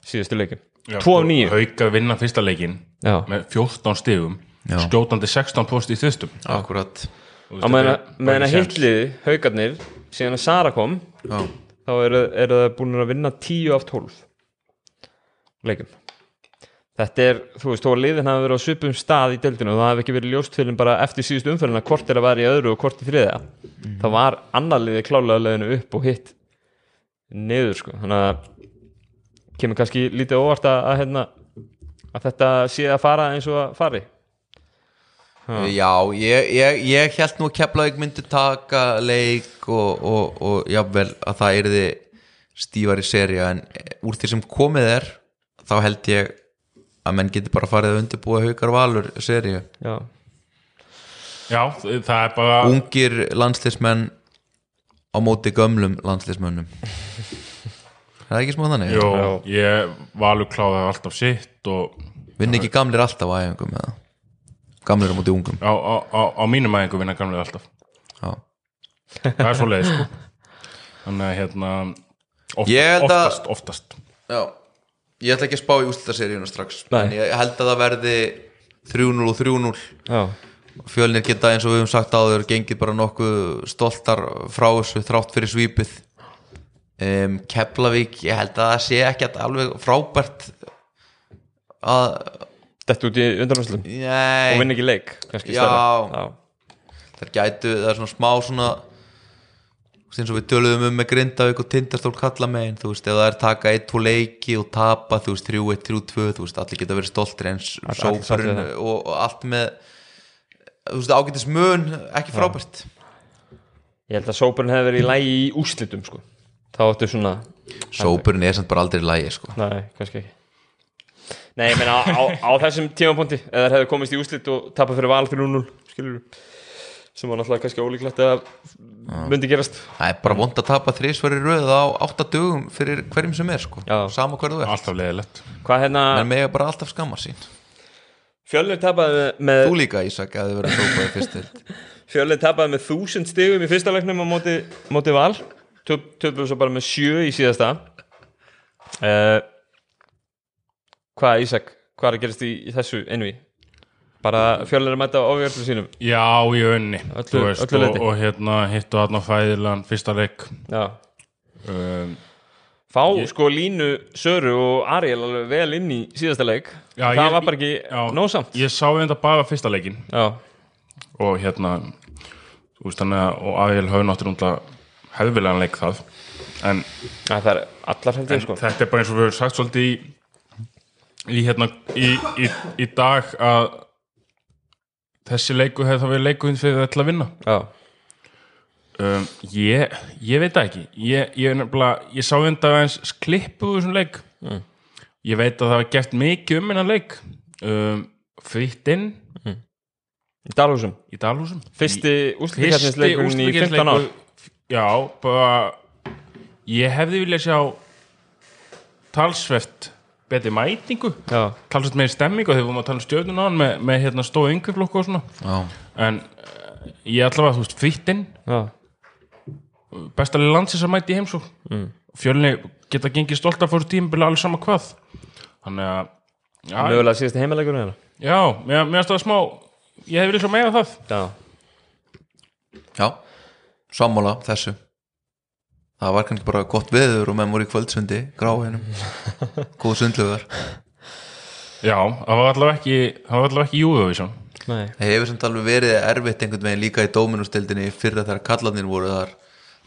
síðustu leikin
Já,
tvo af
sko,
nýju
Haukar vinna fyrsta leikin
já,
með 14 stigum
Já.
skjótandi 16 post í þustum
akkurat
á meðan að hitliði haugarnir síðan að Sara kom
já,
þá eru, eru það búin að vinna 10 af 12 leikum þetta er, þú veist, þó að liðin hafa verið á svipum stað í deildinu og það hafi ekki verið ljóst fyrir bara eftir síðustu umferðina hvort er að vera í öðru og hvort í þriða það var annar liði klálega leiðinu upp og hitt niður sko, þannig að kemur kannski lítið óvart að, að, hérna, að þetta sé að fara eins og að fari.
Já, ég, ég, ég held nú að Keflavík myndi taka leik og, og, og jáfnvel að það yrði stífari serja en úr því sem komið er þá held ég að menn geti bara farið að undirbúa haukar valur serju
já,
Já, það er bara
ungir landslismenn á móti gömlum landslismönnum Það er ekki smá þannig?
Jó, ég valur kláði alltaf sitt og
Vinn ekki gamlir alltaf á æfingum eða? Gamlir á móti ungum.
Á, á, á, á mínum æfingu vinna gamlega alltaf.
Já.
Það er svo leið sko. Þannig að hérna oft,
Ég held að-
oftast, oftast.
Já, ég ætla ekki að spá í úslitaseríuna strax
Nei.
en ég held að það verði 3-0 og 3-0
já,
Fjölnir geta eins og við höfum sagt áður gengið bara nokkuð stoltar frá þessu þrátt fyrir svípið um, Keflavík, ég held að það sé ekki alveg frábært að
þetta út í undanvæslu og vinna ekki leik
Já.
stærra.
það gætu, það er svona smá svona eins og við töluðum um með Grindavík og Tindastól kalla megin þú veist, ef það er taka 1-2 leiki og tapa þú veist, 3-1, 3-2, þú veist, allir geta verið stoltir eins sóparinn og, og allt með þú veist, ágætis mun ekki frábært
ég held að sópurinn hefði verið í lægi í úslitum sko. Þá áttu svona
sópurinn er samt bara aldrei lægi sko.
Nei, kannski ekki. Nei, ég meina á, á, á þessum tímapunkti eða þeir hefðu komist í úslit og tapað fyrir val 3-0 skilur sem var náttúrulega kannski ólíklegt að myndi gerast.
Það er bara vond að tapa þrísvari röð á 8 dögum fyrir hverjum sem er sko.
Já.
sama hver þú er
alltaf leiðilegt.
Hvað hérna,
en mega bara alltaf skammar sín.
Fjölnir tapaði með
þú líka Ísak að þið verið að sópa í fyrstild
Fjölnir tapaði með þúsund stigum í fyrsta leiknum á móti, móti val Töpuðu svo bara með sjö í síðasta. Uh, Hvað Ísak hvað er að gerast í, í þessu einví bara Fjölnir að mæta ofjörðu sínum?
Já, í önni
Öllu-
veist,
öllu
og, og hérna hittu hann fæðilan fyrsta leik. Um,
fá sko Línu, Söru og Ariel alveg vel inn í síðasta leik.
Já,
það
ég-
var bara ekki nósamt
Ég sá þetta bara fyrsta leikin
já,
og hérna þannig að og Ariel höfðu náttúrulega hefðvilegan leik það. En,
það er allar held
en
ég sko.
þetta er bara eins og við höfum sagt svolítið í í hérna í, í, í dag að þessi leiku hefði það verið leikuðin fyrir þetta að vinna.
Já,
um, ég, ég veit það ekki. Ég, ég, ég sá þetta aðeins klippu úr þessum leik. Ég veit að það var gert mikið um hennan leik. Um, fritt inn.
Í Dalhúsum.
Í Dalhúsum.
Fyrsti úrslutikefnisleikurinn í 15 ár
já, bara ég hefði viljað sjá talsvert betri mætingu
já,
talsvert meiri stemming og þegar við vorum að tala um stjórnuna með, með hérna stóð yngreflokku og svona.
Já.
en uh, ég allavega, þú veist, fritt inn
já,
besta liði landsins að mæti í heimsók mm. fjölni geta gengið stolt af fóru tímabili alveg sama hvað. Þannig að já,
mögulega síðasti heimileikurinn hérna.
Já mér, mér finnst það smá ég hef viljað svo meira það.
Já,
Já, sammála þessu. Það var kannski bara gott veður og menn voru í kvöldsundi gráinum, góð sundlugar
já, það var allavega ekki það var allavega ekki Júðavísson
nei.
Það hefur samt alveg verið erfitt einhvern veginn líka í dóminustildinni fyrra þegar kallarnir voru þar.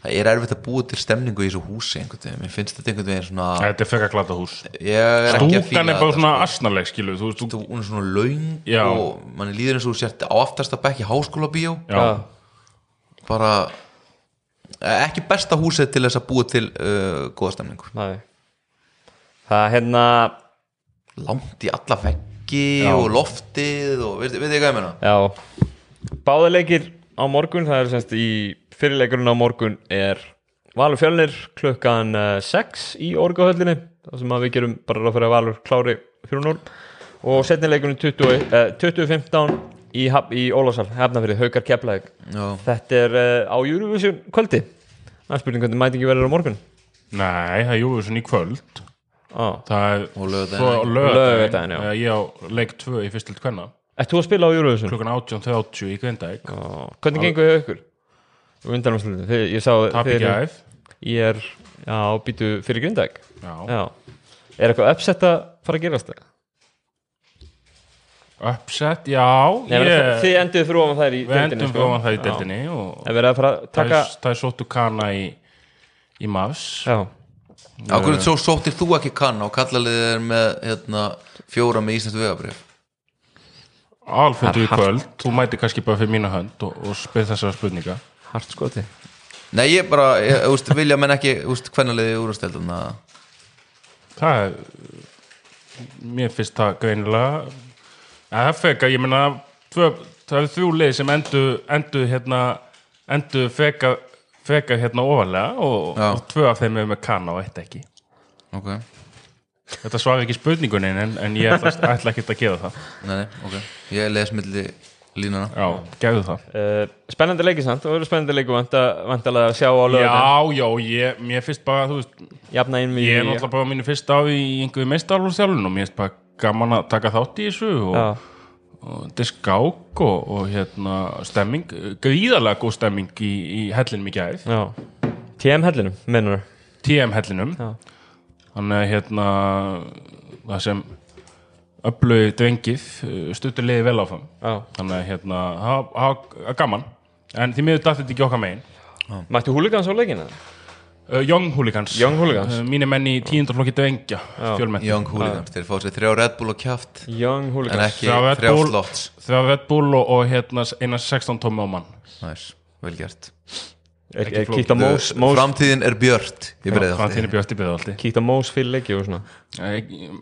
Það er erfitt að búa til stemningu í þessu húsi einhvern veginn, mér finnst þetta einhvern veginn svona
þetta er fekka glata hús.
Ég er ekki að
stúkan er bara svona
sko.
asnaleg skilu þú veist,
hún er svona laung
Já.
og manni líður eins og sért á aftasta bekk í háskóla bíó
já,
bara ekki besta húsið til þess að búa til uh, góða stemningu
nei. Það hérna
langt í alla veggi
Já.
og loftið og veit, ég hvað ég meina?
Já. Báðileikir á morgun það er semst í fyrirleikurinn á morgun er Valur Fjölnir klukkan 6 í orguhöllinni það sem við gerum bara ráð fyrir að Valur klári 4-0 og setnileikurinn 20, eh, 2015 í, í Ólásal, hefnafyrir, Haukar Keflæk
Já.
þetta er uh, á Eurovision kvöldi er spurning hvernig mætingi verður á morgun
nei, það er Júðavísson í kvöld
ah.
það er á
já.
eh, ég á leik 2 í fyrstild kvenna
Ert þú að spila á Eurovision?
klukkan 18.30 í Grindavík
Ah. Hvernig gengur þau ykkur? Ég sá
æf
Ég er, já, býtu fyrir.
Já,
er eitthvað uppsett að fara að gerast það?
Upset, já
Nei,
ég,
yeah. Þið enduðu fyrir ofan þær í
Við
deildinni,
endum
sko.
fyrir ofan það í deildinni og
Það verið að fara að
það
taka
er- það sóttu kana í í Mavs
Já,
Ákveður svo sóttir þú ekki kann og kallaliðið er með hérna, fjóra með íslensku vegabrif
Alfundur í kvöld, þú mæti kannski bara fyrir mína hönd og, og spyr þessara spurninga.
Hart skoti.
Nei, ég bara, ég, úst, vilja menn ekki úst, hvernig liðið úrstældum
Það er mér finnst það greinilega að það feka, ég meina tvö, það er þrjú lið sem endu endu hérna endu feka, feka hérna ofalega og, og tvö af þeim er með kana og eitt ekki.
Ok,
Þetta svar ekki spurningunni en, en ég ætla, ætla ekki að gera það.
Nei, nei, ok. Ég les milli línuna
Já, gefðu það.
Uh, Spennandi leikir samt, og verður spennandi leikur vanta, vantalega að sjá á lögum
Já, já, ég, mér finnst bara, þú veist
Jafna inn við
ég er náttúrulega bara mínu fyrsta ári í einhverju meistarálfur þjálfun og mér finnst bara gaman að taka þátt í þessu og,
Já,
og þetta er skák og, og hérna stemming, gríðarlega góð stemming í, í hellinum í gæð
já. TM hellinum, mennur
TM hellinum.
Já.
þannig að hérna það sem öflögi drengið stuttur liði vel áfram.
Já,
þannig að hérna, það það er gaman. En því miður dætti þetta ekki okkar megin.
Mættu húligans á leikina?
Uh, Young Hooligans,
Young Hooligans.
Uh, mínir menn í tíundarflokki drengja fjölmenn
Young Hooligans, þeir fá sér þrjá Red Bull og kjaft
Young
En
húligans
ekki
Þrjá
þrjá slots.
þegar Red Bull og, og hérna eina 16 tómi á mann.
Næs, vel gert.
Er-
ekki
er Kíkt á Mós Mós-
Framtíðin er björt í
Framtíðin er björst í byggðaldi
Kíkt á Mós fyrir leiki og svona.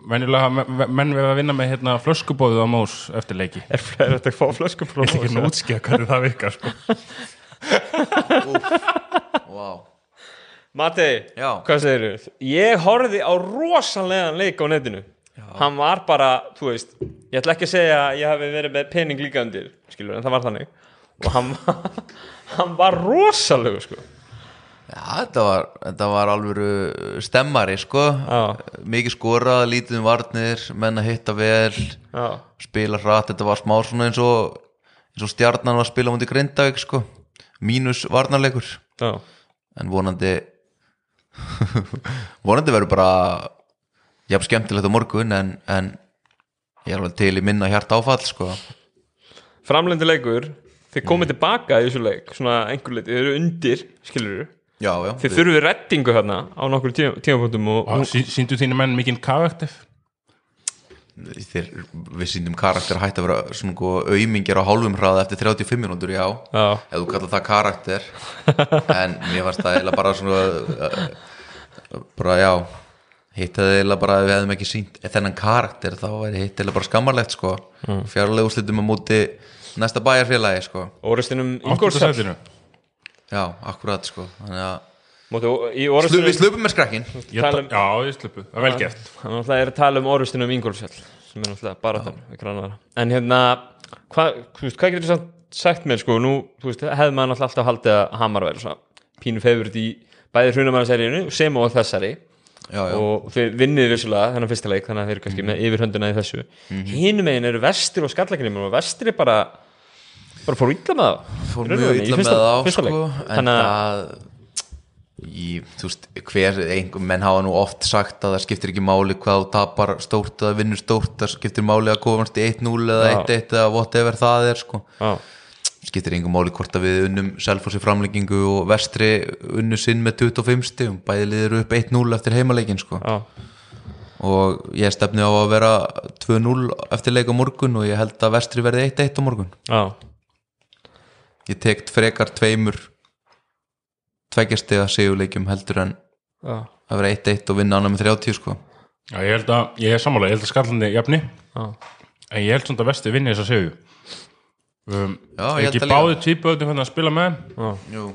Venjulega hafa me- menn verið að vinna með hérna, flöskubóðið á Mós eftir leiki.
Er er þetta að fá flösku frá
Ég ætla ekki
Mós?
að útskýra hvernig það virkar sko.
Já.
hvað segir þú? Ég horfði á rosalega leik á netinu. Hann var bara, þú veist Ég ætla ekki að segja að ég hafi verið með pening líka undir Skilur, en það var þannig. Og hann var, hann var rosalegu sko.
Já, þetta var, þetta var alvöru stemmari sko.
Já.
Mikið skorað, lítið um varnir Menn að hitta vel
Já,
Spila hratt, þetta var smá svona eins og eins og stjarnan var að spila mútið Grindavík sko. Mínus varnarleikur.
Já,
En vonandi Vonandi verður bara Jafn skemmtilegt á morgun En, en ég er alveg til í minna hjart áfall sko.
Framlendi leikur Þið komið tilbaka í þessu leik Svona einhver leiti, þið eru undir, skilur
Já, já
Þið þurfið rettingu hérna á nokkur tímapunktum og
Sýndu þínu menn mikinn karakter
þeir, við síndum karakter hætti að vera svona góð auðmingir á hálfum hraða eftir 35 minútur, já,
Já,
ef þú kallar það karakter. En mér fannst það eiginlega bara svona uh, bara já hittaði eiginlega bara að við hefðum ekki sínt þennan karakter þá væri hitt eiginlega bara skammarlegt sko, mm. fjárlega úrslitum á móti næsta bæjarfélagi sko.
Ingolsfjall
sætinu.
Já, akkurat sko. Þannig að Við slupum með skrakkin.
Um-
Já, ég sluppu, það er vel gert.
Þannig að það er að tala um orðustinum Ingolsfjall sem er náttúrulega bara þann en hérna, hvað hva, hvað getur þú sagt mér sko, nú þú veist, hefði maður alltaf haldið að Hamar væri pínu feyfurt í bæði hrunamæðaseríinu sem og þessari.
Já, já,
og þeir vinnið vissulega þennan fyrsta leik þannig að þeir eru kannski með yfirhönduna í þessu. Hinum megin eru vestir og skallakinni og vestir er bara bara fór illa með það
fór mjög
rauninni, í
illa
fyrsta-
með það í, þú veist, hver einhver menn hafa nú oft sagt að það skiptir ekki máli hvað þú tapar stórt eða vinnur stórt það skiptir máli að komast í 1-0 eða
Já.
1-1 eða whatever það er sko. Skiptir einhver máli hvort að við unnum Selfossi framlengingu og vestri unnu sinn með 25 stigum, bæði liður upp 1-0 eftir heimaleikin sko. Og ég stefni á að vera 2-0 eftir leik á morgun og ég held að vestri verði 1-1 á morgun.
Já,
ég tekt frekar tveimur tveggjastega sigurleikjum heldur en
já,
að vera 1-1 og vinna annað með 30 sko.
Já, ég held að, ég er sammála, ég held að skallandi jafni.
Já.
En ég held svona að vesti vinni þess að segju um,
Já, ég held
Ekki
að líka.
báði tvíböðum hann að spila með
Jú,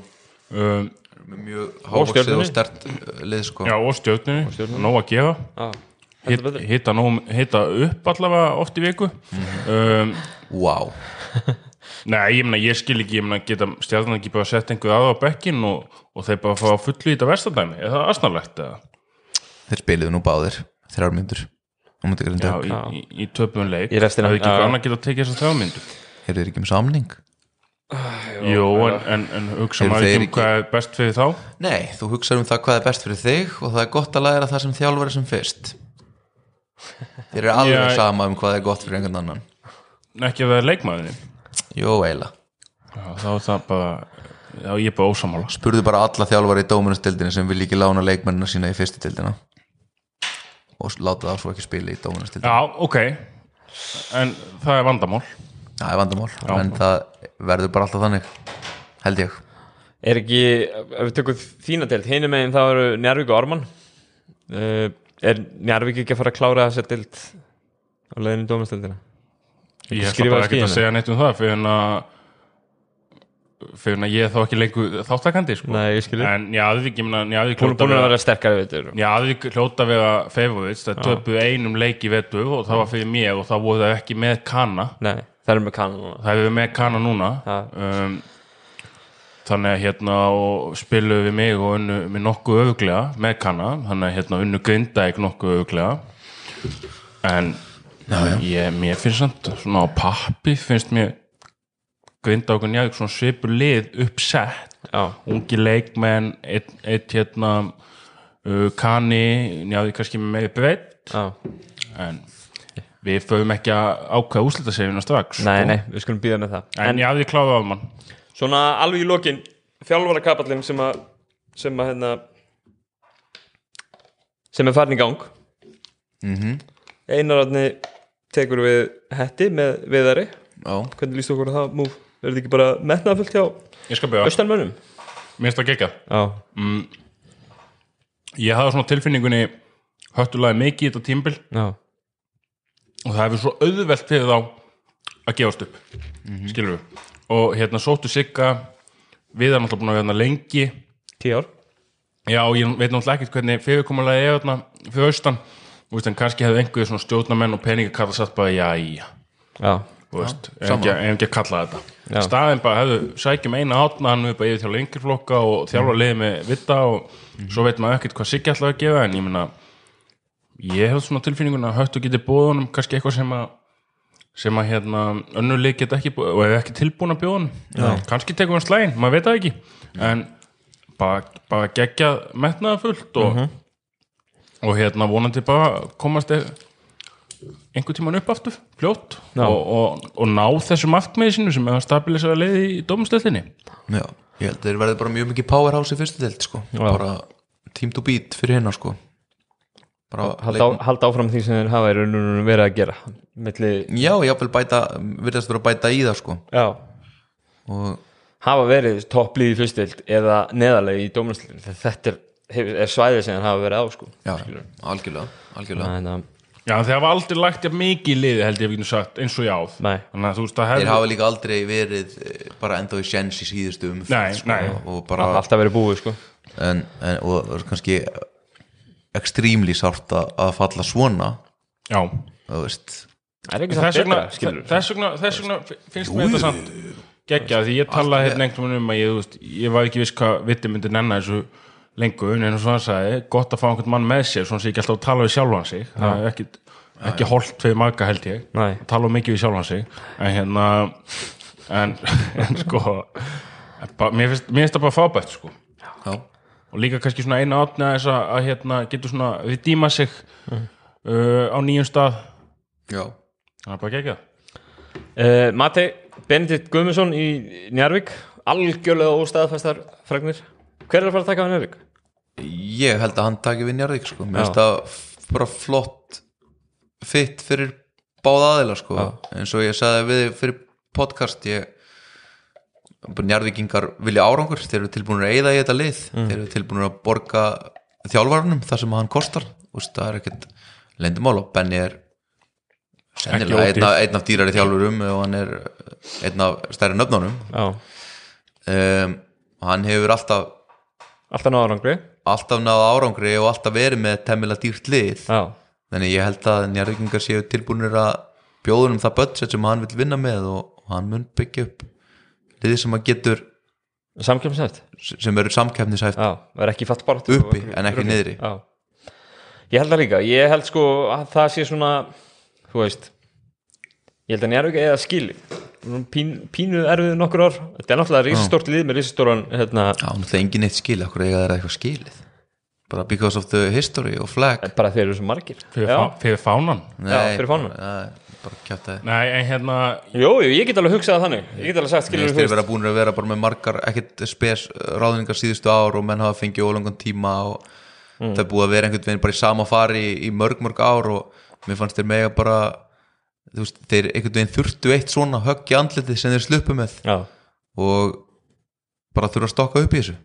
um,
með mjög hávaksið
Stjörnunni.
og stert lið sko.
Já, og stjórninu, nóg að gefa. Hitta, nóg, hitta upp allavega oft í viku. Um,
wow.
Nei, ég meina, ég skil ekki, ég meina, geta stjarnan ekki bara sett einhver aða á bekkin og, og þeir bara fá fullu í þetta vestadæmi, er það asnalegt eða?
þeir spiliðu nú báðir þrjár myndur
Já, í, í, í töpum leik. Það er ekki
já.
annað geta tekið þessar þrjámyndu
eru þeir ekki með samning?
Jú, en, en, en hugsa maður ekki um
ekki-
hvað er best fyrir þá?
Nei, þú hugsaður um það hvað er best fyrir þig og það er gott að læra það sem þjálfari sem fyrst. Þeir eru alveg
Já,
sama um hvað er gott fyrir einhvern annan.
Ekki að vera leikmaðurinn
Jó, eiginlega.
Já, þá er það bara já, ég er bara ósamála
Spurðu bara alla þjálfari í dómunastildinni sem vil ekki lána leikmennina sína í fyrstu tildina og láta það svo ekki spila í dómunastildinni
Já, ok. En það er vandamál.
Það er vandamál, en það verður bara alltaf þannig held ég.
Er ekki, ef við tökum þína deild hinum megin þá eru Njarvík og Orman uh, Er Njarvík ekki að fara að klára þessa deild á leiðinu í dómastildina?
Ég ætla bara ekki að segja neitt um það fyrir en að ég er þá ekki lengur þáttakandi sko.
Nei, ég skil þig.
en ég meina Njarðvík
Búin,
hljóta
búin að vera sterkari veitur
Njarðvík hljóta að vera favorites það töpuðu einum leik í vetu og það var fyrir mér og það voru það ekki með kanna
Nei, það er með kannan núna.
það hefur með kanna núna. Um, þannig að hérna spiluðu við mig og unnu með nokkuð öfuglega með kanna þannig að hérna unnu grinda ekki nokkuð öfuglega en Ég, mér finnst samt svona á pappi finnst mér grinda okkur njæg svona svipur lið uppsett.
Já,
ungi leikmenn eitt, eitt hérna uh, kanni njæði kannski með breytt. En við förum ekki að ákveða úslita seguna strax
Nei,
sko.
nei, við skulum býða með það.
En njæði kláða á mann.
Svona alveg í lokin Þjálfara kapallin sem að sem að hérna sem er farin í gang. Mm -hmm. Tekur við hetti með viðari.
Já,
Hvernig líst okkur á það? Múf? Er þetta ekki bara metnaðfullt hjá austanmönnum?
mér finnst það geggjað.
Já,
ég hafði svona tilfinningunni höttulaði mikið í þetta tímbil
já,
og það hefur svo auðvelt fyrir þá að gefast upp. Skilur við og hérna sóttu Sigga. Við erum alltaf búin að vera hérna lengi.
Tíu ár.
Já og ég veit náttúrulega ekkert hvernig fyrirkomulega er þarna fyrir austan Þú veist, en kannski hefði einhverju svona stjórnamenn og peningakalla satt bara já, já,
Já,
þú veist, ef
sama.
ekki, ekki að kalla þetta. Staðin bara hefðu sækjum eina átna hann við bara yfir þjálfa yngri flokka og þjálfa liðið með vitta og svo veit maður ekkert hvað Siggi ætlaði að gefa en ég meina ég hef svona tilfinningun að höttu geti búið honum kannski eitthvað sem að sem að hérna önnulið geta ekki búið og ef ekki tilbúin að bjóða honum. Kannski tekur hann slægin, maður veit það ekki. En bara, bara gegja metnaða fullt og, og hérna vonandi bara komast e- einhvern tímann upp aftur fljótt
Já.
og, og, og ná þessu markmiði sinu sem er að stabilisera leiði í dómstöldinni
já Ég held að þeir verði bara mjög mikið powerhouse í fyrstu deild sko. bara team to beat fyrir hérna sko. bara
halda, á, halda áfram því sem þeir hafa verið að gera Milli,
Já, jáfnvel bæta, virðast vera að bæta í það sko.
já,
og
hafa verið topplið í fyrstild eða neðarlega í dómastildin þetta er, hefur- er svæðið sem þeir hafa verið á sko.
já, algjörlega, algjörlega.
Þannig að,
Já, þeir hafa aldrei lagt mikið í liði held ég við getum sagt eins og að veist að
Þeir hafa líka aldrei verið eh, bara enda í sjens í síðustu umferð
Nei,
sko,
nei.
og bara
alltaf verið búið sko.
en, en, og það er kannski ekstrímli sárt að að falla svona
Já,
er
þess vegna, finnst mér þetta samt geggja því ég talaði hérna einhvern veginn um að ég, ég var ekki viss hvað vitti myndi nenna þessu lengur en eins og hann sagði, gott að fá einhvern mann með sér svona sem ekki alltaf tala við sjálfan sig. Það er ekki, ekki holdt fyrir marga held ég.
Nei.
tala mikið við sjálfan sig. En hérna en, en sko bara, mér, finnst, það bara fábært sko.
Já,
og líka kannski svona eina átna þess að, að hérna, getur svona redeema sig uh, á nýjum stað.
Já,
það er bara geggjað.
Uh, Mati Benedikt Guðmundsson í Njarvík algjörlega óstaðfæstar fragnir hver er að fara að taka á Njarvík?
Ég held að hann taki við Njarðvík sko. mér finnst það bara flott fitt fyrir báða aðila sko. eins og ég sagði við fyrir podcast ég Njarðvíkingar vilja árangur. Þeir eru tilbúinir að eyða í þetta lið. Þeir eru tilbúinir að borga þjálfarnum það sem hann kostar. Úst, það er ekkert lendumál og Benny er sennilega einn af, af dýrari þjálfurum og hann er einn af stærri nöfnunum. Um, hann hefur alltaf
alltaf náður árangri
alltaf náða árangri og alltaf verið með temmilega dýrt lið.
Já,
þannig ég held að njárvíkingar séu tilbúinir að bjóða um það budget sem hann vil vinna með og, og hann mun byggja upp liðið sem hann getur
samkjöfnsætt
sem eru
það er ekki
Uppi, en ekki niðri.
Já, ég held það líka. Ég held sko að það sé svona þú veist ég held að Njarvík eða skili Pín, pínu erfið nokkur ár. Þetta er náttúrulega risastórt lið með risastóran hérna,
Já, það er engin eitt skil, okkur eiga það eitthvað skilið? Bara because of the history og flag.
Bara þeir eru svo margir.
Fyrir, fá, fyrir fánan.
Já, fyrir fánann.
það- bara kjáta þið
Nei, en hérna
Jú, ég get alveg hugsað þannig. Ég get alveg sagt, skilur
þeir vera búin að vera bara með margar ekkert spes ráðningar síðustu ár og menn hafa fengið ólangan tíma og það er búið að vera einhvern veginn bara í sama fari í, í mörg mörg ár og mér fannst þeir mega bara veist, þeir einhvern veginn þurftu eitt svona högg í andlitið sem þeir sluppu með.
Já,
og bara þurfa að stokka upp í þessu.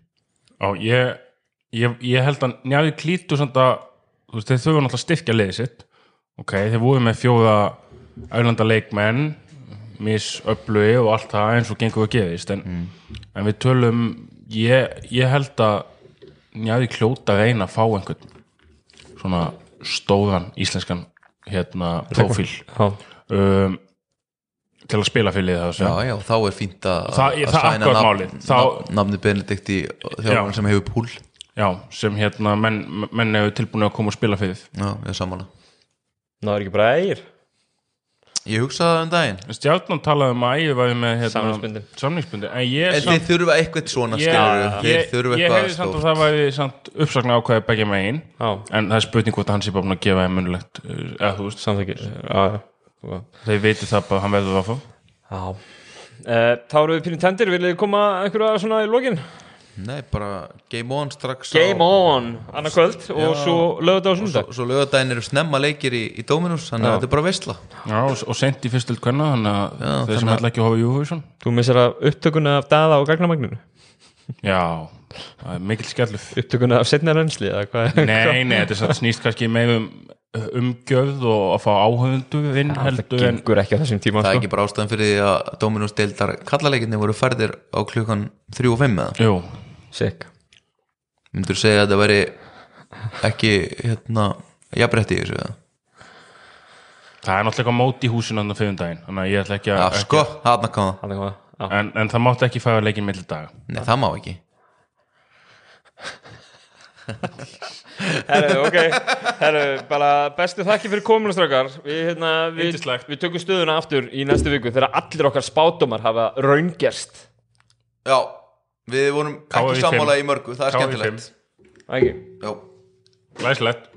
Á, ég, ég, ég held að njáði klítu samt að þú veist, þeir þurfa náttúrulega að styrkja liðið sitt. Ok, þeir voru með fjóða auðlanda leikmenn misöflugi og allt það eins og gengur að geðist en, en við tölum ég, ég held að njáði kljóta að reyna að fá einhvern svona stóðan íslenskan hérna profíl
já,
um, til að spila fyrir liðið
Já,
það
já, þá er fínt að
Það- það
sæna nafni Benedikt í
Já.
sem hefur púl.
Já, sem hérna menn, menn hefur tilbúin að koma og spila fyrir.
Já, ég er samanlega
það er ekki bara eigir
Ég hugsaði það um daginn.
Stjarnan talaði um að ægir væri með hérna,
Samningsbundin.
samningsbundin en ég
En
samt
þeir þurfa eitthvað svona
ég,
skilur Þeir
ég,
þurfa
ég hefði
eitthvað
samt að
stórt
það væri samt uppsakna ákvæði begge megin.
Já,
en það er spurning hvort að hann sé bara búin að gefa þeim munulegt uh, eða þú veist,
samþykki Já, já.
Þeir veitir það bara að hann verður áfram.
Já. Uh, Þá eru við pínu tendir, viljið þið koma einhverja svona í lokin?
Nei, bara game on strax
Game
á,
on, annað kvöld og svo lögðu á sundag
Svo, svo lögadaginn eru snemma leikir í, í Dominus Þannig að þetta er bara veistla
já, og, og sent í fyrstöld kvenna þannig að
Já,
þeir sem
þannig að-
ætla ekki að hofa Júhússon
Þú missir að upptökuna af daða og gagnamagninu.
Já, það er mikill skelluf
Upptökuna af setna reynsli eða hvað?
Nei, nei, þetta er snýst kannski með um umgjörð og að fá áhugundu inn
Það
heldur en
gengur ekki á þessum tíma
Það er
sko.
ekki bara ástæðan fyrir því að Dominus deildar kallaleikinni voru færðir á klukkan 3 og 5 eða?
Jú,
Sick.
Myndur segja að það væri ekki hérna jafnrétti í þessu eða?
það er náttúrulega eitthvað mót í húsinu andan fyrir daginn þannig að ég ætla ekki
Já,
að
sko, hann að koma
Þannig að Já.
en, en það mátti ekki fæða leikin millir daga
Nei, það má ekki.
Herru, ok. Herru, bara bestu þakki fyrir komunastrákar Við, hérna, við,
Yndislegt.
við tökum stöðuna aftur í næstu viku þegar allir okkar spátumar hafa raungerst.
Já, við vorum ekki sammála í mörgu, það er skemmtilegt.
Ekki?
Já.
Læslegt